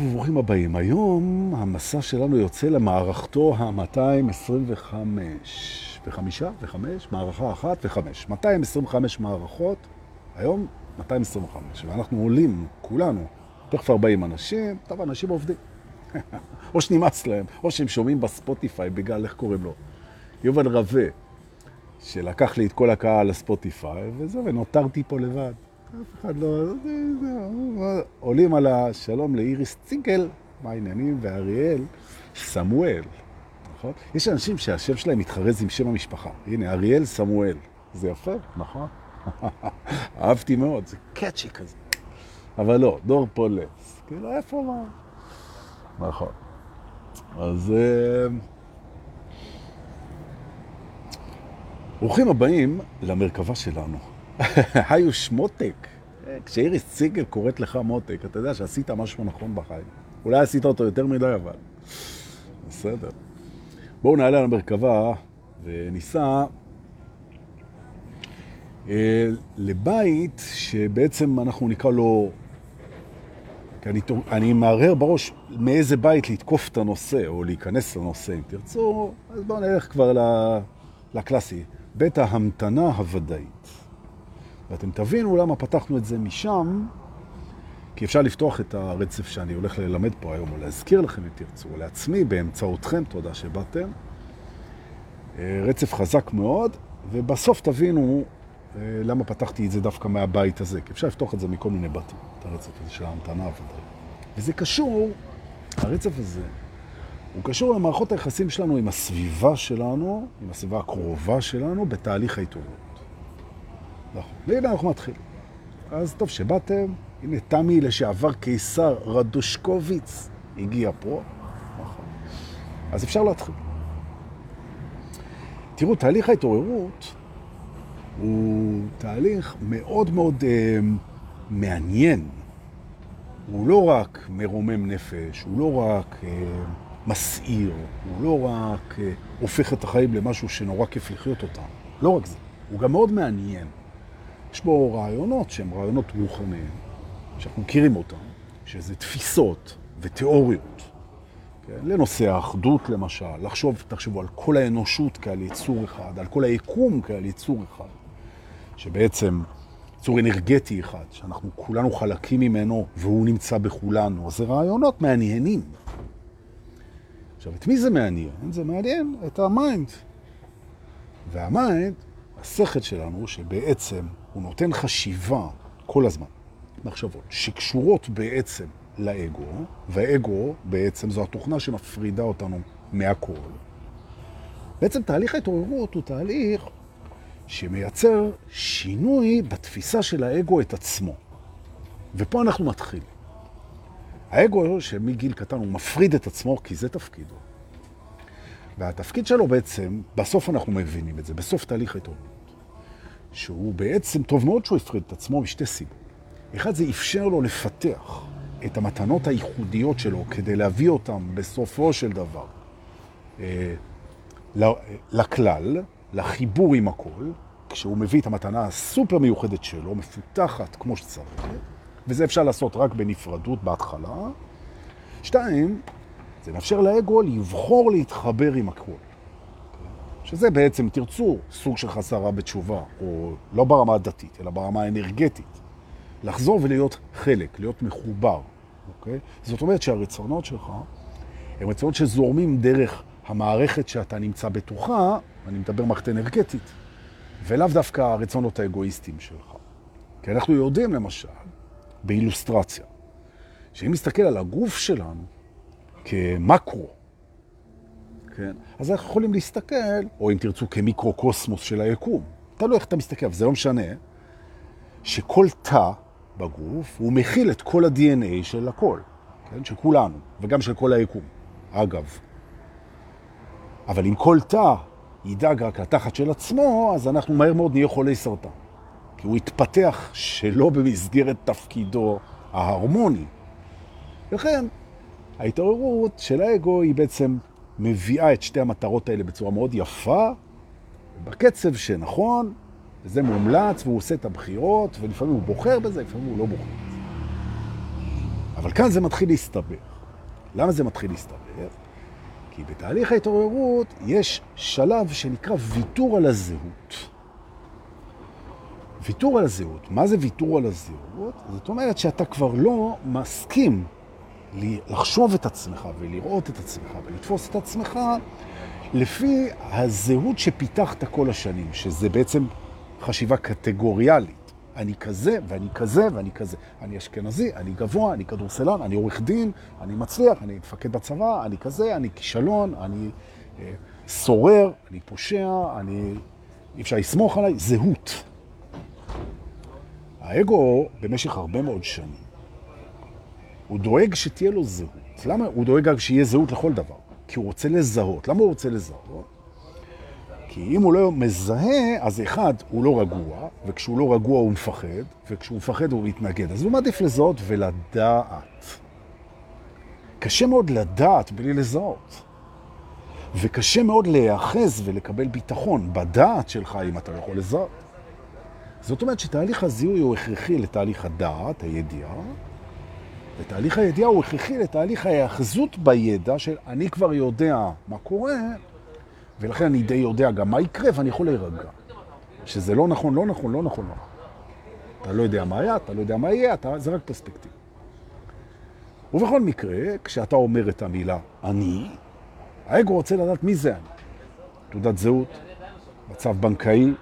וברוכים הבאים. היום המסע שלנו יוצא למערכתו ה-225 וחמישה וחמש, מערכה אחת וחמש. 225 מערכות, היום 225, ואנחנו עולים, כולנו, תכף 40 אנשים, טוב, אנשים עובדים. או שנמאס להם, או שהם שומעים בספוטיפיי בגלל, איך קוראים לו? יובל רווה, שלקח לי את כל הקהל לספוטיפיי, וזהו, ונותרתי פה לבד. אף אחד לא... עולים על השלום לאיריס ציגל, מה העניינים, ואריאל, סמואל, נכון? יש אנשים שהשם שלהם מתחרז עם שם המשפחה. הנה, אריאל סמואל. זה יפה, נכון? אהבתי מאוד, זה קאצ'י כזה. אבל לא, דור פולס. כאילו, איפה מה? נכון. אז... ברוכים הבאים למרכבה שלנו. היו שמותק. כשאיריס ציגל קוראת לך מותק, אתה יודע שעשית משהו נכון בחיים. אולי עשית אותו יותר מדי, אבל... בסדר. בואו נעלה על המרכבה וניסע אה, לבית שבעצם אנחנו נקרא לו... אני, אני מערער בראש מאיזה בית לתקוף את הנושא או להיכנס לנושא, אם תרצו, אז בואו נלך כבר לקלאסי. בית ההמתנה הוודאית. ואתם תבינו למה פתחנו את זה משם, כי אפשר לפתוח את הרצף שאני הולך ללמד פה היום, או להזכיר לכם אם תרצו, או לעצמי באמצעותכם, תודה שבאתם. רצף חזק מאוד, ובסוף תבינו למה פתחתי את זה דווקא מהבית הזה, כי אפשר לפתוח את זה מכל מיני בתים, את הרצף הזה של ההמתנה הוודאית. וזה קשור, הרצף הזה, הוא קשור למערכות היחסים שלנו עם הסביבה שלנו, עם הסביבה הקרובה שלנו, בתהליך ההתעוררות. נכון. והנה אנחנו מתחילים. אז טוב שבאתם, הנה תמי לשעבר קיסר רדושקוביץ הגיע פה. נכון. אז אפשר להתחיל. תראו, תהליך ההתעוררות הוא תהליך מאוד מאוד אה, מעניין. הוא לא רק מרומם נפש, הוא לא רק... אה, מסעיר, הוא לא רק אה, הופך את החיים למשהו שנורא כיף לחיות אותם. לא רק זה, הוא גם מאוד מעניין. יש בו רעיונות שהם רעיונות רוחניים, שאנחנו מכירים אותם, שזה תפיסות ותיאוריות. כן? לנושא האחדות למשל, לחשוב, תחשבו על כל האנושות כעל יצור אחד, על כל היקום כעל יצור אחד, שבעצם יצור אנרגטי אחד, שאנחנו כולנו חלקים ממנו והוא נמצא בכולנו. אז זה רעיונות מעניינים. עכשיו, את מי זה מעניין? זה מעניין את ה mind. וה mind, השכל שלנו, שבעצם הוא נותן חשיבה כל הזמן, מחשבות, שקשורות בעצם לאגו, והאגו בעצם זו התוכנה שמפרידה אותנו מהכל. בעצם תהליך ההתעוררות הוא תהליך שמייצר שינוי בתפיסה של האגו את עצמו. ופה אנחנו מתחילים. האגו שמגיל קטן הוא מפריד את עצמו כי זה תפקידו. והתפקיד שלו בעצם, בסוף אנחנו מבינים את זה, בסוף תהליך ההתעוררות, שהוא בעצם, טוב מאוד שהוא הפריד את עצמו משתי סיבות. אחד, זה אפשר לו לפתח את המתנות הייחודיות שלו כדי להביא אותם בסופו של דבר אה, לכלל, לחיבור עם הכל, כשהוא מביא את המתנה הסופר מיוחדת שלו, מפותחת כמו שצריך, וזה אפשר לעשות רק בנפרדות בהתחלה. שתיים, זה מאפשר לאגו לבחור להתחבר עם הכל. שזה בעצם, תרצו, סוג של חזרה בתשובה, או לא ברמה הדתית, אלא ברמה האנרגטית. לחזור ולהיות חלק, להיות מחובר, אוקיי? זאת אומרת שהרצונות שלך הם רצונות שזורמים דרך המערכת שאתה נמצא בתוכה, אני מדבר מערכת אנרגטית, ולאו דווקא הרצונות האגואיסטיים שלך. כי אנחנו יודעים, למשל, באילוסטרציה, שאם נסתכל על הגוף שלנו כמקרו, כן? אז אנחנו יכולים להסתכל, או אם תרצו כמיקרוקוסמוס של היקום, תלוי איך אתה מסתכל, אבל זה לא משנה, שכל תא בגוף הוא מכיל את כל ה-DNA של הכל, כן? של כולנו, וגם של כל היקום, אגב. אבל אם כל תא ידאג רק לתחת של עצמו, אז אנחנו מהר מאוד נהיה חולי סרטן. כי הוא התפתח שלא במסגרת תפקידו ההרמוני. לכן, ההתעוררות של האגו היא בעצם מביאה את שתי המטרות האלה בצורה מאוד יפה, בקצב שנכון, וזה מומלץ, והוא עושה את הבחירות, ולפעמים הוא בוחר בזה, לפעמים הוא לא בוחר בזה. אבל כאן זה מתחיל להסתבך. למה זה מתחיל להסתבך? כי בתהליך ההתעוררות יש שלב שנקרא ויתור על הזהות. ויתור על הזהות. מה זה ויתור על הזהות? זאת אומרת שאתה כבר לא מסכים לחשוב את עצמך ולראות את עצמך ולתפוס את עצמך לפי הזהות שפיתחת כל השנים, שזה בעצם חשיבה קטגוריאלית. אני כזה, ואני כזה, ואני כזה. אני אשכנזי, אני גבוה, אני כדורסלן, אני עורך דין, אני מצליח, אני מפקד בצבא, אני כזה, אני כישלון, אני אה, סורר, אני פושע, אני... אי אפשר לסמוך עליי, זהות. האגו, במשך הרבה מאוד שנים, הוא דואג שתהיה לו זהות. למה? הוא דואג שיהיה זהות לכל דבר. כי הוא רוצה לזהות. למה הוא רוצה לזהות? כי אם הוא לא מזהה, אז אחד, הוא לא רגוע, וכשהוא לא רגוע הוא מפחד, וכשהוא מפחד הוא מתנגד. אז הוא מעדיף לזהות ולדעת. קשה מאוד לדעת בלי לזהות. וקשה מאוד להיאחז ולקבל ביטחון בדעת שלך אם אתה יכול לזהות. זאת אומרת שתהליך הזיהוי הוא הכרחי לתהליך הדעת, הידיעה, ותהליך הידיעה הוא הכרחי לתהליך ההאחזות בידע של אני כבר יודע מה קורה, ולכן אני די יודע גם מה יקרה ואני יכול להירגע. שזה לא נכון, לא נכון, לא נכון, לא נכון. אתה לא יודע מה היה, אתה לא יודע מה יהיה, אתה, זה רק פרספקטיב. ובכל מקרה, כשאתה אומר את המילה אני, האגו רוצה לדעת מי זה אני. תעודת זהות, מצב בנקאי,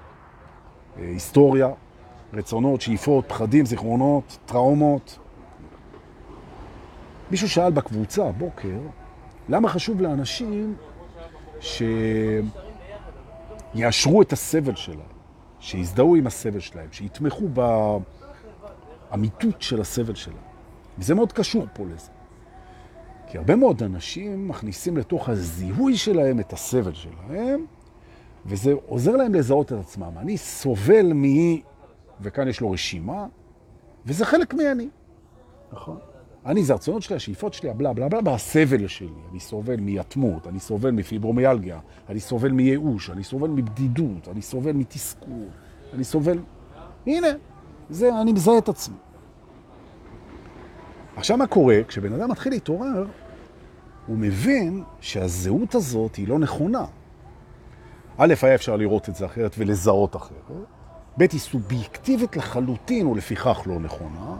אה, היסטוריה, רצונות, שאיפות, פחדים, זיכרונות, טראומות. מישהו שאל בקבוצה בוקר, למה חשוב לאנשים שיאשרו את הסבל שלהם, שיזדהו עם הסבל שלהם, שיתמכו באמיתות של הסבל שלהם. וזה מאוד קשור פה לזה. כי הרבה מאוד אנשים מכניסים לתוך הזיהוי שלהם את הסבל שלהם, וזה עוזר להם לזהות את עצמם. אני סובל מ... וכאן יש לו רשימה, וזה חלק מאני. נכון? אני, זה הרצונות שלי, השאיפות שלי, הבלה בלה בלה, והסבל שלי. אני סובל מיתמות, אני סובל מפיברומיאלגיה, אני סובל מייאוש, אני סובל מבדידות, אני סובל מתסכול, אני סובל... הנה, זה, אני מזהה את עצמי. עכשיו מה קורה? כשבן אדם מתחיל להתעורר, הוא מבין שהזהות הזאת היא לא נכונה. א', היה אפשר לראות את זה אחרת ולזהות אחרת. ב', היא סובייקטיבית לחלוטין ולפיכך לא נכונה.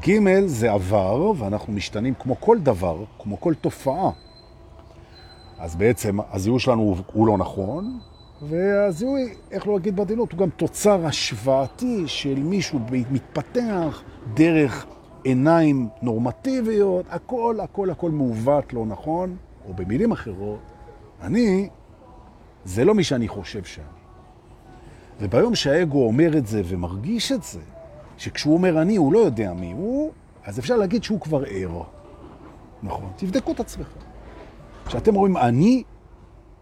ג' זה עבר, ואנחנו משתנים כמו כל דבר, כמו כל תופעה. אז בעצם הזיהוי שלנו הוא, הוא לא נכון, והזיהוי, איך לא להגיד בעדינות, הוא גם תוצר השוואתי של מישהו מתפתח דרך עיניים נורמטיביות, הכל, הכל, הכל מעוות לא נכון, או במילים אחרות, אני, זה לא מי שאני חושב שאני. וביום שהאגו אומר את זה ומרגיש את זה, שכשהוא אומר אני, הוא לא יודע מי הוא, אז אפשר להגיד שהוא כבר ער. נכון, תבדקו את עצמכם. כשאתם רואים אני,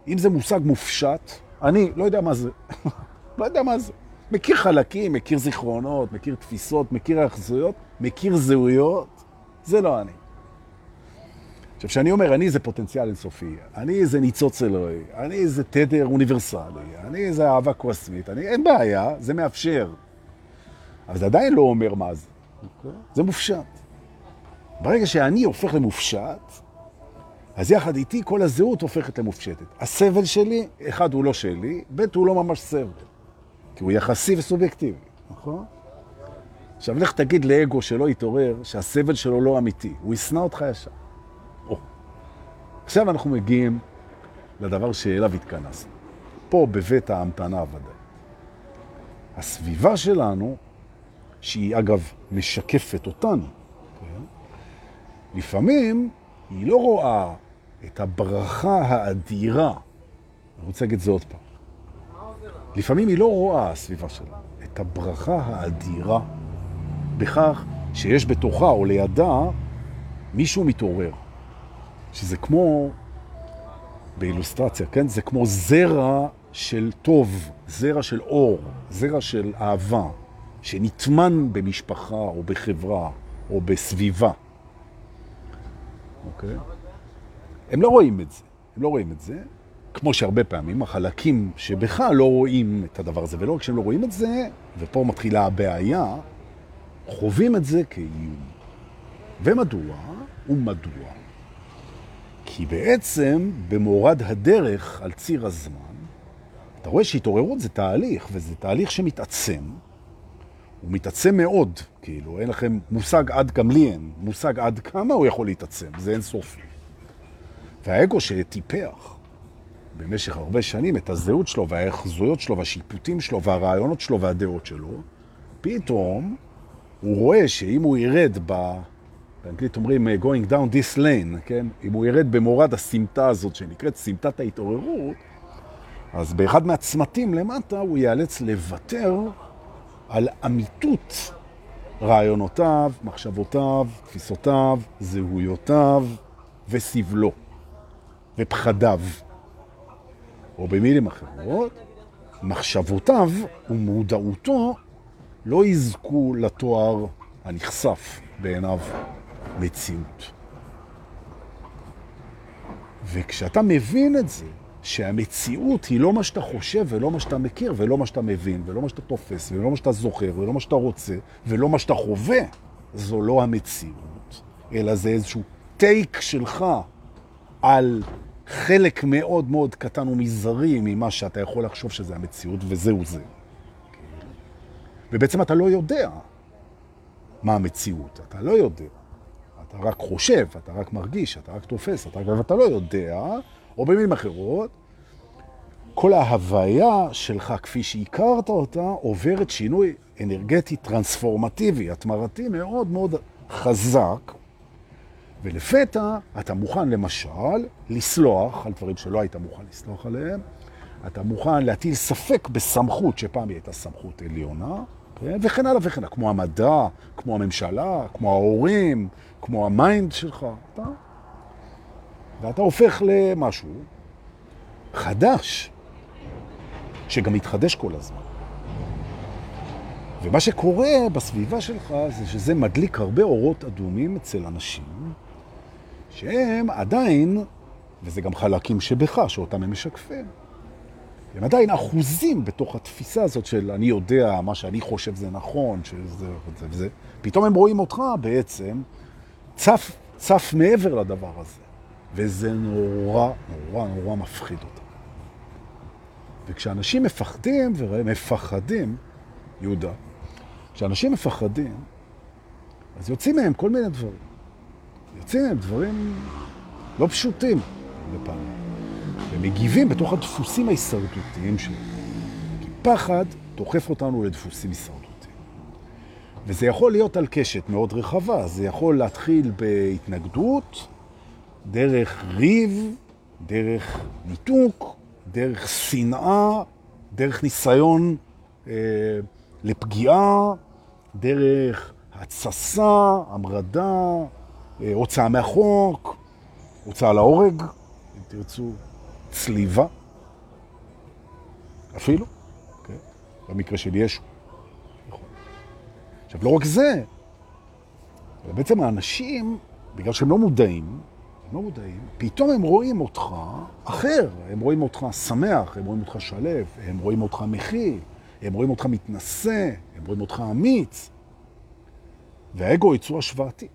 אם זה מושג מופשט, אני לא יודע מה זה. לא יודע מה זה. מכיר חלקים, מכיר זיכרונות, מכיר תפיסות, מכיר היחזויות, מכיר זהויות, זה לא אני. עכשיו, כשאני אומר אני זה פוטנציאל אינסופי, אני זה ניצוץ אלוהי, אני זה תדר אוניברסלי, אני זה אהבה קוסמית, אני, אין בעיה, זה מאפשר. אבל זה עדיין לא אומר מה זה. זה מופשט. ברגע שאני הופך למופשט, אז יחד איתי כל הזהות הופכת למופשטת. הסבל שלי, אחד הוא לא שלי, ב' הוא לא ממש סבל. כי הוא יחסי וסובייקטיבי, נכון? עכשיו לך תגיד לאגו שלא יתעורר שהסבל שלו לא אמיתי, הוא ישנא אותך ישר. או. עכשיו אנחנו מגיעים לדבר שאליו התכנסנו. פה בבית ההמתנה הוודאי. הסביבה שלנו שהיא אגב משקפת אותנו. כן? לפעמים היא לא רואה את הברכה האדירה, אני רוצה להגיד את זה עוד פעם. לפעמים היא לא רואה, הסביבה שלה, את הברכה האדירה בכך שיש בתוכה או לידה מישהו מתעורר. שזה כמו, באילוסטרציה, כן? זה כמו זרע של טוב, זרע של אור, זרע של אהבה, שנטמן במשפחה או בחברה או בסביבה. אוקיי? הם לא רואים את זה. הם לא רואים את זה, כמו שהרבה פעמים החלקים שבך לא רואים את הדבר הזה, ולא רק שהם לא רואים את זה, ופה מתחילה הבעיה, חווים את זה כאיום. ומדוע? ומדוע? כי בעצם במורד הדרך על ציר הזמן, אתה רואה שהתעוררות זה תהליך, וזה תהליך שמתעצם, הוא מתעצם מאוד, כאילו, אין לכם מושג עד, גם לי אין, מושג עד כמה הוא יכול להתעצם, זה אין סופי. והאגו שטיפח במשך הרבה שנים את הזהות שלו והאחזויות שלו והשיפוטים שלו והרעיונות שלו והדעות שלו, פתאום הוא רואה שאם הוא ירד ב... באנגלית אומרים going down this lane, כן? אם הוא ירד במורד הסמטה הזאת שנקראת סמטת ההתעוררות, אז באחד מהצמתים למטה הוא ייאלץ לוותר על אמיתות רעיונותיו, מחשבותיו, תפיסותיו, זהויותיו וסבלו ופחדיו. או במילים אחרות, מחשבותיו ומודעותו לא יזכו לתואר הנחשף בעיניו מציאות. וכשאתה מבין את זה, שהמציאות היא לא מה שאתה חושב ולא מה שאתה מכיר ולא מה שאתה מבין ולא מה שאתה תופס ולא מה שאתה זוכר ולא מה שאתה רוצה ולא מה שאתה חווה, זו לא המציאות, אלא זה איזשהו טייק שלך על חלק מאוד מאוד קטן ומזערי ממה שאתה יכול לחשוב שזה המציאות וזהו זה. ובעצם אתה לא יודע מה המציאות, אתה לא יודע. אתה רק חושב, אתה רק מרגיש, אתה רק תופס, אתה, אתה לא יודע, או במילים אחרות, כל ההוויה שלך כפי שהכרת אותה עוברת שינוי אנרגטי טרנספורמטיבי, התמרתי מאוד מאוד חזק, ולפתע אתה מוכן למשל לסלוח על דברים שלא היית מוכן לסלוח עליהם, אתה מוכן להטיל ספק בסמכות שפעם היא הייתה סמכות עליונה, כן? וכן הלאה וכן הלאה, כמו המדע, כמו הממשלה, כמו ההורים, כמו ה mind שלך, אתה... ואתה הופך למשהו חדש, שגם מתחדש כל הזמן. ומה שקורה בסביבה שלך זה שזה מדליק הרבה אורות אדומים אצל אנשים, שהם עדיין, וזה גם חלקים שבך, שאותם הם משקפים, הם עדיין אחוזים בתוך התפיסה הזאת של אני יודע, מה שאני חושב זה נכון, שזה וזה וזה. פתאום הם רואים אותך בעצם צף, צף מעבר לדבר הזה. וזה נורא, נורא, נורא מפחיד אותם. וכשאנשים מפחדים, ומפחדים, יהודה, כשאנשים מפחדים, אז יוצאים מהם כל מיני דברים. יוצאים מהם דברים לא פשוטים לפעמים. ומגיבים בתוך הדפוסים ההישרדותיים שלהם. כי פחד דוחף אותנו לדפוסים הישרדותיים. וזה יכול להיות על קשת מאוד רחבה. זה יכול להתחיל בהתנגדות, דרך ריב, דרך ניתוק, דרך שנאה, דרך ניסיון אה, לפגיעה, דרך הצסה, המרדה, אה, הוצאה מהחוק, הוצאה להורג, אם תרצו, צליבה, אפילו, okay. כן? במקרה של ישו. נכון. עכשיו, לא רק זה, אלא בעצם האנשים, בגלל שהם לא מודעים, לא מודעים, פתאום הם רואים אותך אחר, הם רואים אותך שמח, הם רואים אותך שלב, הם רואים אותך מכיל, הם רואים אותך מתנשא, הם רואים אותך אמיץ. והאגו יצור השוואתי.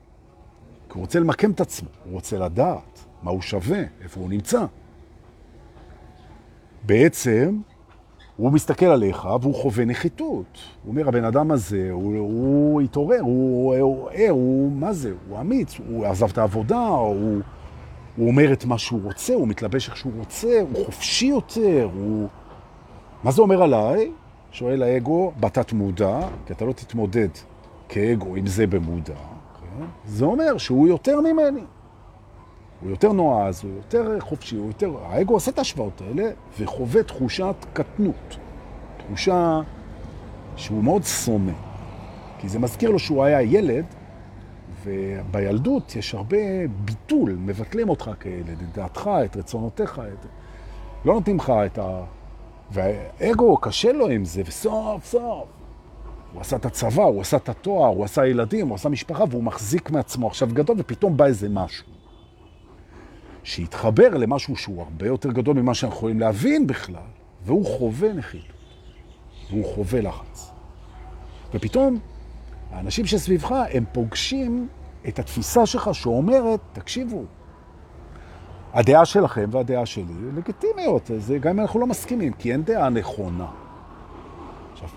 כי הוא רוצה למקם את עצמו, הוא רוצה לדעת מה הוא שווה, איפה הוא נמצא. בעצם הוא מסתכל עליך והוא חווה נחיתות. הוא אומר, הבן אדם הזה, הוא, הוא התעורר, הוא ער, הוא, הוא, הוא, מה זה? הוא אמיץ, הוא עזב את העבודה, הוא... הוא אומר את מה שהוא רוצה, הוא מתלבש איך שהוא רוצה, הוא חופשי יותר, הוא... מה זה אומר עליי? שואל האגו בתת מודע, כי אתה לא תתמודד כאגו עם זה במודע, כן? זה אומר שהוא יותר ממני. הוא יותר נועז, הוא יותר חופשי, הוא יותר... האגו עושה את השוואות האלה וחווה תחושת קטנות. תחושה שהוא מאוד שונא. כי זה מזכיר לו שהוא היה ילד ובילדות יש הרבה ביטול, מבטלים אותך כילד, את דעתך, את רצונותיך, את... לא נותנים לך את ה... והאגו קשה לו עם זה, וסוף סוף הוא עשה את הצבא, הוא עשה את התואר, הוא עשה ילדים, הוא עשה משפחה, והוא מחזיק מעצמו עכשיו גדול, ופתאום בא איזה משהו. שהתחבר למשהו שהוא הרבה יותר גדול ממה שאנחנו יכולים להבין בכלל, והוא חווה נחיתות, והוא חווה לחץ. ופתאום האנשים שסביבך הם פוגשים את התפיסה שלך שאומרת, תקשיבו, הדעה שלכם והדעה שלי לגיטימיות, זה גם אם אנחנו לא מסכימים, כי אין דעה נכונה. עכשיו,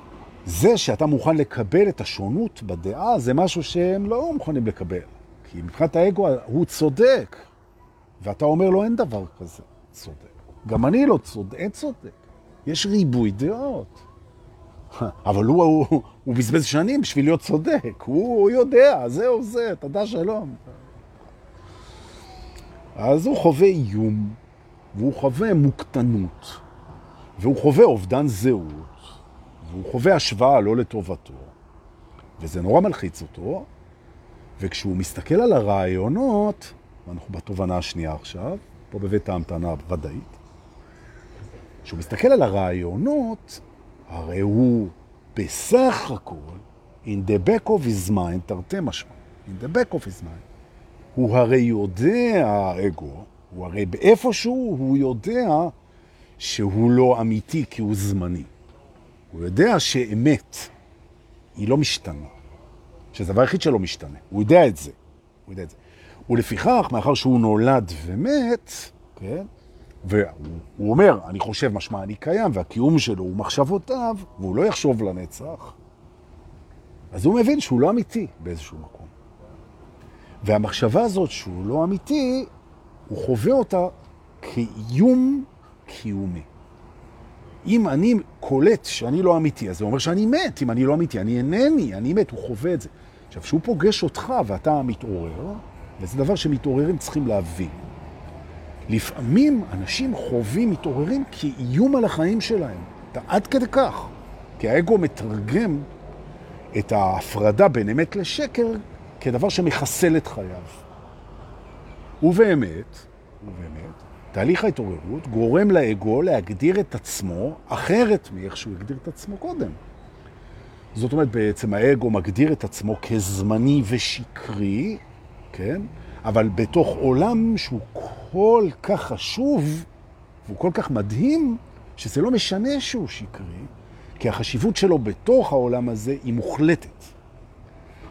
זה שאתה מוכן לקבל את השונות בדעה, זה משהו שהם לא מוכנים לקבל. כי מבחינת האגו הוא צודק, ואתה אומר לו אין דבר כזה צודק. גם אני לא צודק, אין צודק. יש ריבוי דעות. אבל הוא, הוא, הוא בזבז שנים בשביל להיות צודק, הוא, הוא יודע, זהו זה, תודה שלום. אז הוא חווה איום, והוא חווה מוקטנות, והוא חווה אובדן זהות, והוא חווה השוואה לא לטובתו, וזה נורא מלחיץ אותו, וכשהוא מסתכל על הרעיונות, ואנחנו בתובנה השנייה עכשיו, פה בבית ההמתנה ודאית, כשהוא מסתכל על הרעיונות, הרי הוא בסך הכל, in the back of his mind, תרתי משמע, in the back of his mind, הוא הרי יודע, האגו, הוא הרי באיפשהו הוא יודע שהוא לא אמיתי כי הוא זמני. הוא יודע שאמת היא לא משתנה, שזה הדבר היחיד שלא משתנה. הוא יודע את זה. הוא יודע את זה. ולפיכך, מאחר שהוא נולד ומת, כן? והוא אומר, אני חושב משמע אני קיים, והקיום שלו הוא מחשבותיו, והוא לא יחשוב לנצח, אז הוא מבין שהוא לא אמיתי באיזשהו מקום. והמחשבה הזאת שהוא לא אמיתי, הוא חווה אותה כאיום קיומי. אם אני קולט שאני לא אמיתי, אז זה אומר שאני מת. אם אני לא אמיתי, אני אינני, אני מת, הוא חווה את זה. עכשיו, שהוא פוגש אותך ואתה מתעורר, וזה דבר שמתעוררים צריכים להבין. לפעמים אנשים חווים, מתעוררים כאיום על החיים שלהם. עד כדי כך. כי האגו מתרגם את ההפרדה בין אמת לשקר כדבר שמחסל את חייו. ובאמת, ובאמת, תהליך ההתעוררות גורם לאגו להגדיר את עצמו אחרת מאיך שהוא הגדיר את עצמו קודם. זאת אומרת, בעצם האגו מגדיר את עצמו כזמני ושקרי, כן? אבל בתוך עולם שהוא כל כך חשוב, והוא כל כך מדהים, שזה לא משנה שהוא שקרי, כי החשיבות שלו בתוך העולם הזה היא מוחלטת.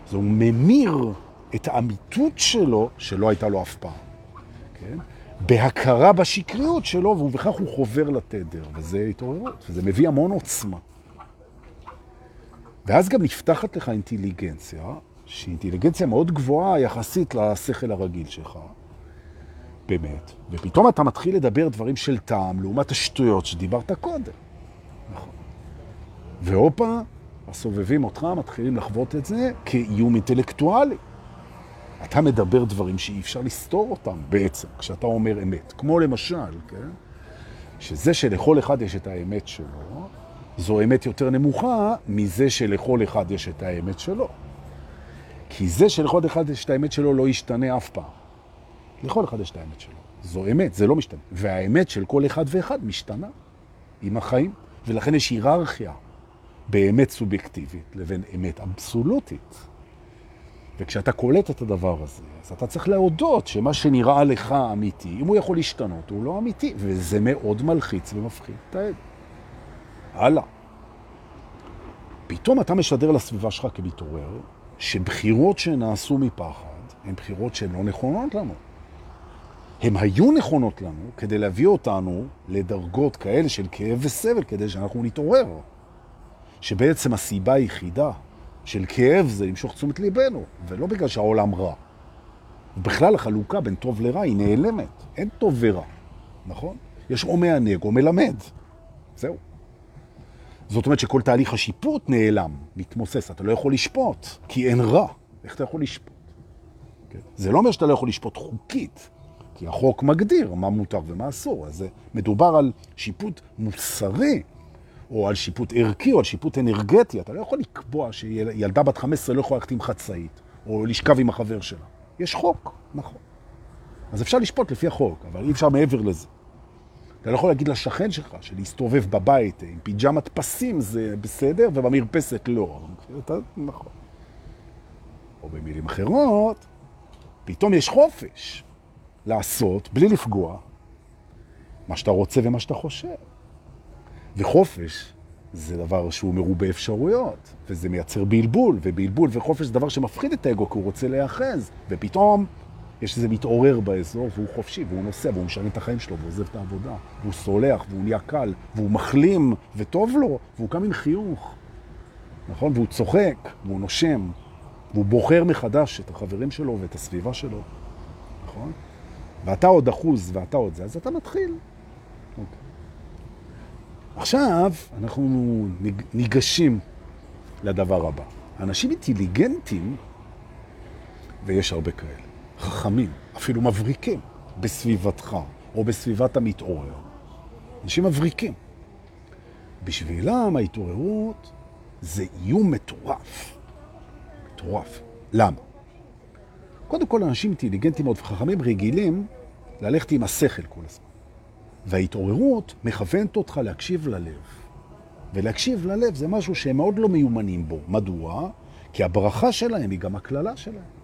אז הוא ממיר את האמיתות שלו, שלא הייתה לו אף פעם, כן? בהכרה בשקריות שלו, ובכך הוא חובר לתדר, וזה התעוררות, וזה מביא המון עוצמה. ואז גם נפתחת לך אינטליגנציה, שהיא אינטליגנציה מאוד גבוהה יחסית לשכל הרגיל שלך, באמת, ופתאום אתה מתחיל לדבר דברים של טעם, לעומת השטויות שדיברת קודם. נכון. והופה, הסובבים אותך מתחילים לחוות את זה כאיום אינטלקטואלי. אתה מדבר דברים שאי אפשר לסתור אותם בעצם, כשאתה אומר אמת. כמו למשל, כן? שזה שלכל אחד יש את האמת שלו, זו אמת יותר נמוכה מזה שלכל אחד יש את האמת שלו. כי זה שלכל אחד יש את האמת שלו לא ישתנה אף פעם. לכל אחד יש את האמת שלו. זו אמת, זה לא משתנה. והאמת של כל אחד ואחד משתנה עם החיים, ולכן יש היררכיה באמת סובייקטיבית לבין אמת אבסולוטית. וכשאתה קולט את הדבר הזה, אז אתה צריך להודות שמה שנראה לך אמיתי, אם הוא יכול להשתנות, הוא לא אמיתי, וזה מאוד מלחיץ ומפחיד את העד. הלאה. פתאום אתה משדר לסביבה שלך כמתעורר, שבחירות שנעשו מפחד הן בחירות שהן לא נכונות לנו. הן היו נכונות לנו כדי להביא אותנו לדרגות כאלה של כאב וסבל, כדי שאנחנו נתעורר. שבעצם הסיבה היחידה של כאב זה למשוך תשומת ליבנו, ולא בגלל שהעולם רע. בכלל החלוקה בין טוב לרע היא נעלמת, אין טוב ורע, נכון? יש או מענג או מלמד. זאת אומרת שכל תהליך השיפוט נעלם, מתמוסס, אתה לא יכול לשפוט, כי אין רע. איך אתה יכול לשפוט? כן? זה לא אומר שאתה לא יכול לשפוט חוקית, כי החוק מגדיר מה מותר ומה אסור, אז מדובר על שיפוט מוסרי, או על שיפוט ערכי, או על שיפוט אנרגטי. אתה לא יכול לקבוע שילדה בת 15 לא יכולה ללכת עם חצאית, או לשכב עם החבר שלה. יש חוק, נכון. אז אפשר לשפוט לפי החוק, אבל אי אפשר מעבר לזה. אתה לא יכול להגיד לשכן שלך שלהסתובב בבית עם פיג'מת פסים זה בסדר, ובמרפסת לא. אתה, נכון. או במילים אחרות, פתאום יש חופש לעשות בלי לפגוע מה שאתה רוצה ומה שאתה חושב. וחופש זה דבר שהוא מרובה אפשרויות, וזה מייצר בלבול, ובלבול וחופש זה דבר שמפחיד את האגו, כי הוא רוצה להיאחז, ופתאום יש איזה מתעורר באזור, והוא חופשי, והוא נוסע, והוא משנה את החיים שלו, והוא עוזב את העבודה, והוא סולח, והוא נהיה קל, והוא מחלים, וטוב לו, והוא קם עם חיוך, נכון? והוא צוחק, והוא נושם, והוא בוחר מחדש את החברים שלו ואת הסביבה שלו, נכון? ואתה עוד אחוז ואתה עוד זה, אז אתה מתחיל. אוקיי. עכשיו אנחנו ניגשים לדבר הבא. אנשים אינטליגנטים, ויש הרבה כאלה, חכמים, אפילו מבריקים, בסביבתך או בסביבת המתעורר. אנשים מבריקים. בשבילם ההתעוררות זה איום מטורף. מטורף. למה? קודם כל, אנשים אינטליגנטים מאוד וחכמים רגילים ללכת עם השכל כל הזמן. וההתעוררות מכוונת אותך להקשיב ללב. ולהקשיב ללב זה משהו שהם מאוד לא מיומנים בו. מדוע? כי הברכה שלהם היא גם הכללה שלהם.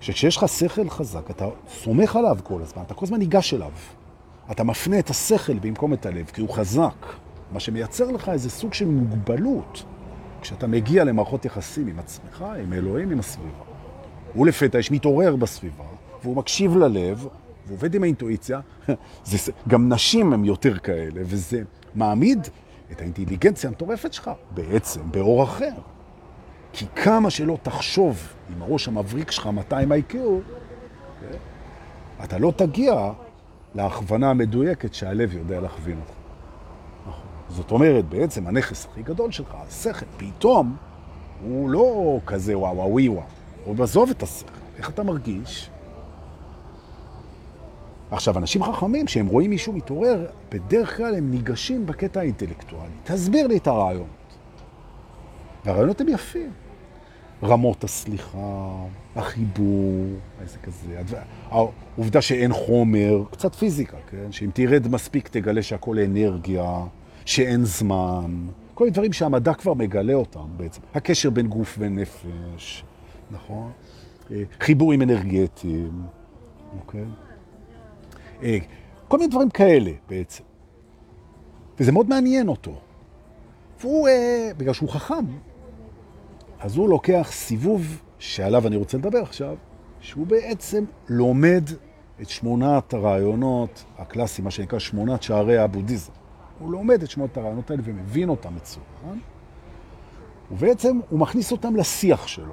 שכשיש לך שכל חזק, אתה סומך עליו כל הזמן, אתה כל הזמן ניגש אליו. אתה מפנה את השכל במקום את הלב, כי הוא חזק. מה שמייצר לך איזה סוג של מוגבלות, כשאתה מגיע למערכות יחסים עם עצמך, עם אלוהים, עם הסביבה. הוא לפתע יש מתעורר בסביבה, והוא מקשיב ללב, והוא עובד עם האינטואיציה. זה, גם נשים הם יותר כאלה, וזה מעמיד את האינטליגנציה המטורפת שלך בעצם באור אחר. כי כמה שלא תחשוב עם הראש המבריק שלך 200 IQ, אתה לא תגיע להכוונה המדויקת שהלב יודע להכווין אותך. נכון. זאת אומרת, בעצם הנכס הכי גדול שלך, השכל, פתאום הוא לא כזה וואו וואו וואו. הוא מזוב את השכל. איך אתה מרגיש? עכשיו, אנשים חכמים, שהם רואים מישהו מתעורר, בדרך כלל הם ניגשים בקטע האינטלקטואלי. תסביר לי את הרעיונות. והרעיונות הם יפים. רמות הסליחה, החיבור, איזה כזה. העובדה שאין חומר, קצת פיזיקה, כן? שאם תרד מספיק תגלה שהכל אנרגיה, שאין זמן. כל מיני דברים שהמדע כבר מגלה אותם בעצם. הקשר בין גוף ונפש, נכון? אה, חיבורים אנרגטיים, אוקיי? אה, כל מיני דברים כאלה בעצם. וזה מאוד מעניין אותו. והוא, אה, בגלל שהוא חכם, אז הוא לוקח סיבוב שעליו אני רוצה לדבר עכשיו, שהוא בעצם לומד את שמונת הרעיונות הקלאסיים, מה שנקרא שמונת שערי הבודהיזם. הוא לומד את שמונת הרעיונות האלה ומבין אותם מצוין, ובעצם הוא מכניס אותם לשיח שלו.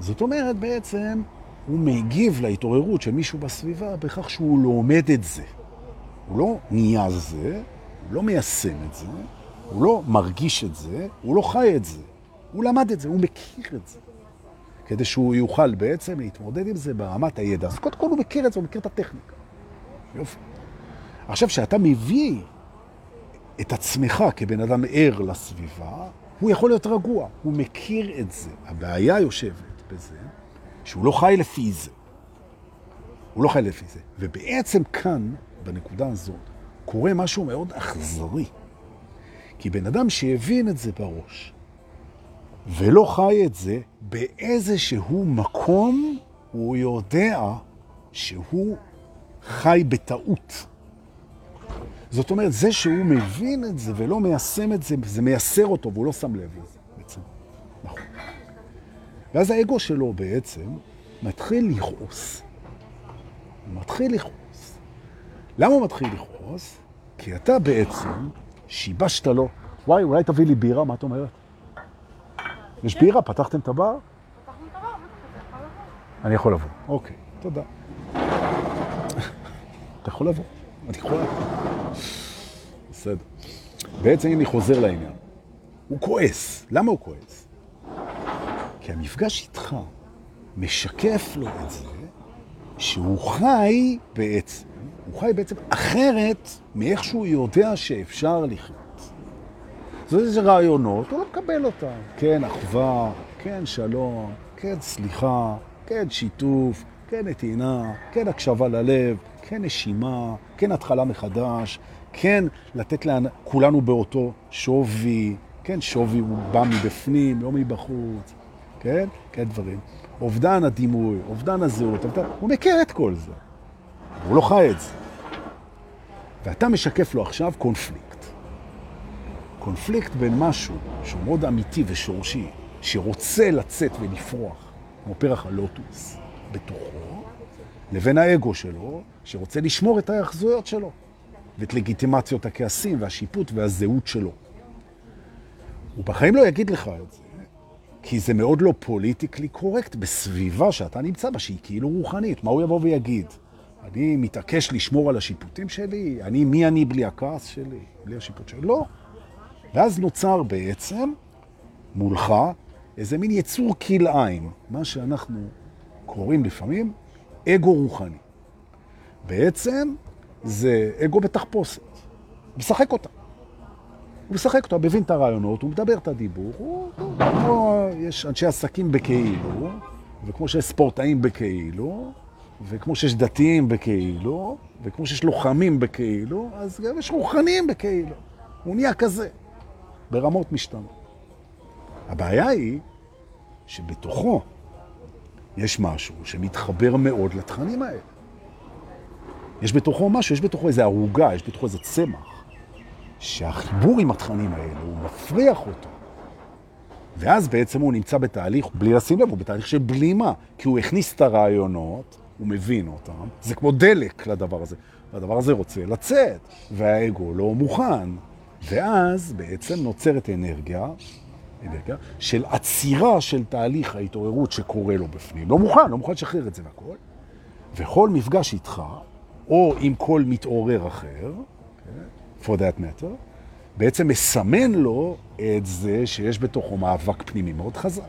זאת אומרת, בעצם הוא מגיב להתעוררות של מישהו בסביבה בכך שהוא לומד את זה. הוא לא נהיה זה, הוא לא מיישם את זה, הוא לא מרגיש את זה, הוא לא חי את זה. הוא למד את זה, הוא מכיר את זה. כדי שהוא יוכל בעצם להתמודד עם זה ברמת הידע. אז קודם כל הוא מכיר את זה, הוא מכיר את הטכניקה. יופי. עכשיו, כשאתה מביא את עצמך כבן אדם ער לסביבה, הוא יכול להיות רגוע, הוא מכיר את זה. הבעיה יושבת בזה שהוא לא חי לפי זה. הוא לא חי לפי זה. ובעצם כאן, בנקודה הזאת, קורה משהו מאוד אכזרי. כי בן אדם שהבין את זה בראש, ולא חי את זה, באיזשהו מקום הוא יודע שהוא חי בטעות. זאת אומרת, זה שהוא מבין את זה ולא מיישם את זה, זה מייסר אותו והוא לא שם לב לזה בעצם. נכון. ואז האגו שלו בעצם מתחיל לכעוס. הוא מתחיל לכעוס. למה הוא מתחיל לכעוס? כי אתה בעצם שיבשת לו. וואי, אולי תביא לי בירה, מה את אומרת? יש בירה? פתחתם את הבר? פתחנו את הבר, אני יכול לבוא. אוקיי, תודה. אתה יכול לבוא. אני יכול לבוא. בסדר. בעצם אני חוזר לעניין. הוא כועס. למה הוא כועס? כי המפגש איתך משקף לו את זה שהוא חי בעצם, הוא חי בעצם אחרת מאיך שהוא יודע שאפשר לחיות. זה איזה רעיונות, הוא לא מקבל אותם. כן, אחווה, כן, שלום, כן, סליחה, כן, שיתוף, כן, נתינה, כן, הקשבה ללב, כן, נשימה, כן, התחלה מחדש, כן, לתת לה, כולנו באותו שווי, כן, שווי הוא בא מבפנים, לא מבחוץ, כן, כן, דברים. אובדן הדימוי, אובדן הזהות, אובדן, הוא מכיר את כל זה, הוא לא חי את זה. ואתה משקף לו עכשיו קונפליקט. קונפליקט בין משהו שהוא מאוד אמיתי ושורשי, שרוצה לצאת ולפרוח, כמו פרח הלוטוס, בתוכו, לבין האגו שלו, שרוצה לשמור את ההאחזויות שלו, ואת לגיטימציות הכעסים והשיפוט והזהות שלו. הוא בחיים לא יגיד לך את זה, כי זה מאוד לא politically correct בסביבה שאתה נמצא בה, שהיא כאילו רוחנית. מה הוא יבוא ויגיד? אני מתעקש לשמור על השיפוטים שלי? אני, מי אני בלי הכעס שלי? בלי השיפוט שלי? לא. ואז נוצר בעצם מולך איזה מין יצור כלאיים, מה שאנחנו קוראים לפעמים אגו רוחני. בעצם זה אגו בתחפושת, משחק אותה. הוא משחק אותה, מבין את הרעיונות, הוא מדבר את הדיבור, הוא, כמו יש אנשי עסקים בכאילו, וכמו שיש ספורטאים בכאילו, וכמו שיש דתיים בכאילו, וכמו שיש לוחמים בכאילו, אז גם יש רוחניים בכאילו. הוא נהיה כזה, ברמות משתנות. הבעיה היא שבתוכו יש משהו שמתחבר מאוד לתכנים האלה. יש בתוכו משהו, יש בתוכו איזו ערוגה, יש בתוכו איזה צמח, שהחיבור עם התכנים האלה, הוא מפריח אותו. ואז בעצם הוא נמצא בתהליך, בלי לשים לב, הוא בתהליך של בלימה, כי הוא הכניס את הרעיונות, הוא מבין אותם, זה כמו דלק לדבר הזה. והדבר הזה רוצה לצאת, והאגו לא מוכן. ואז בעצם נוצרת אנרגיה, אנרגיה של עצירה של תהליך ההתעוררות שקורה לו בפנים. לא מוכן, לא מוכן לשחרר את זה והכל. וכל מפגש איתך, או עם כל מתעורר אחר, for that matter, בעצם מסמן לו את זה שיש בתוכו מאבק פנימי מאוד חזק.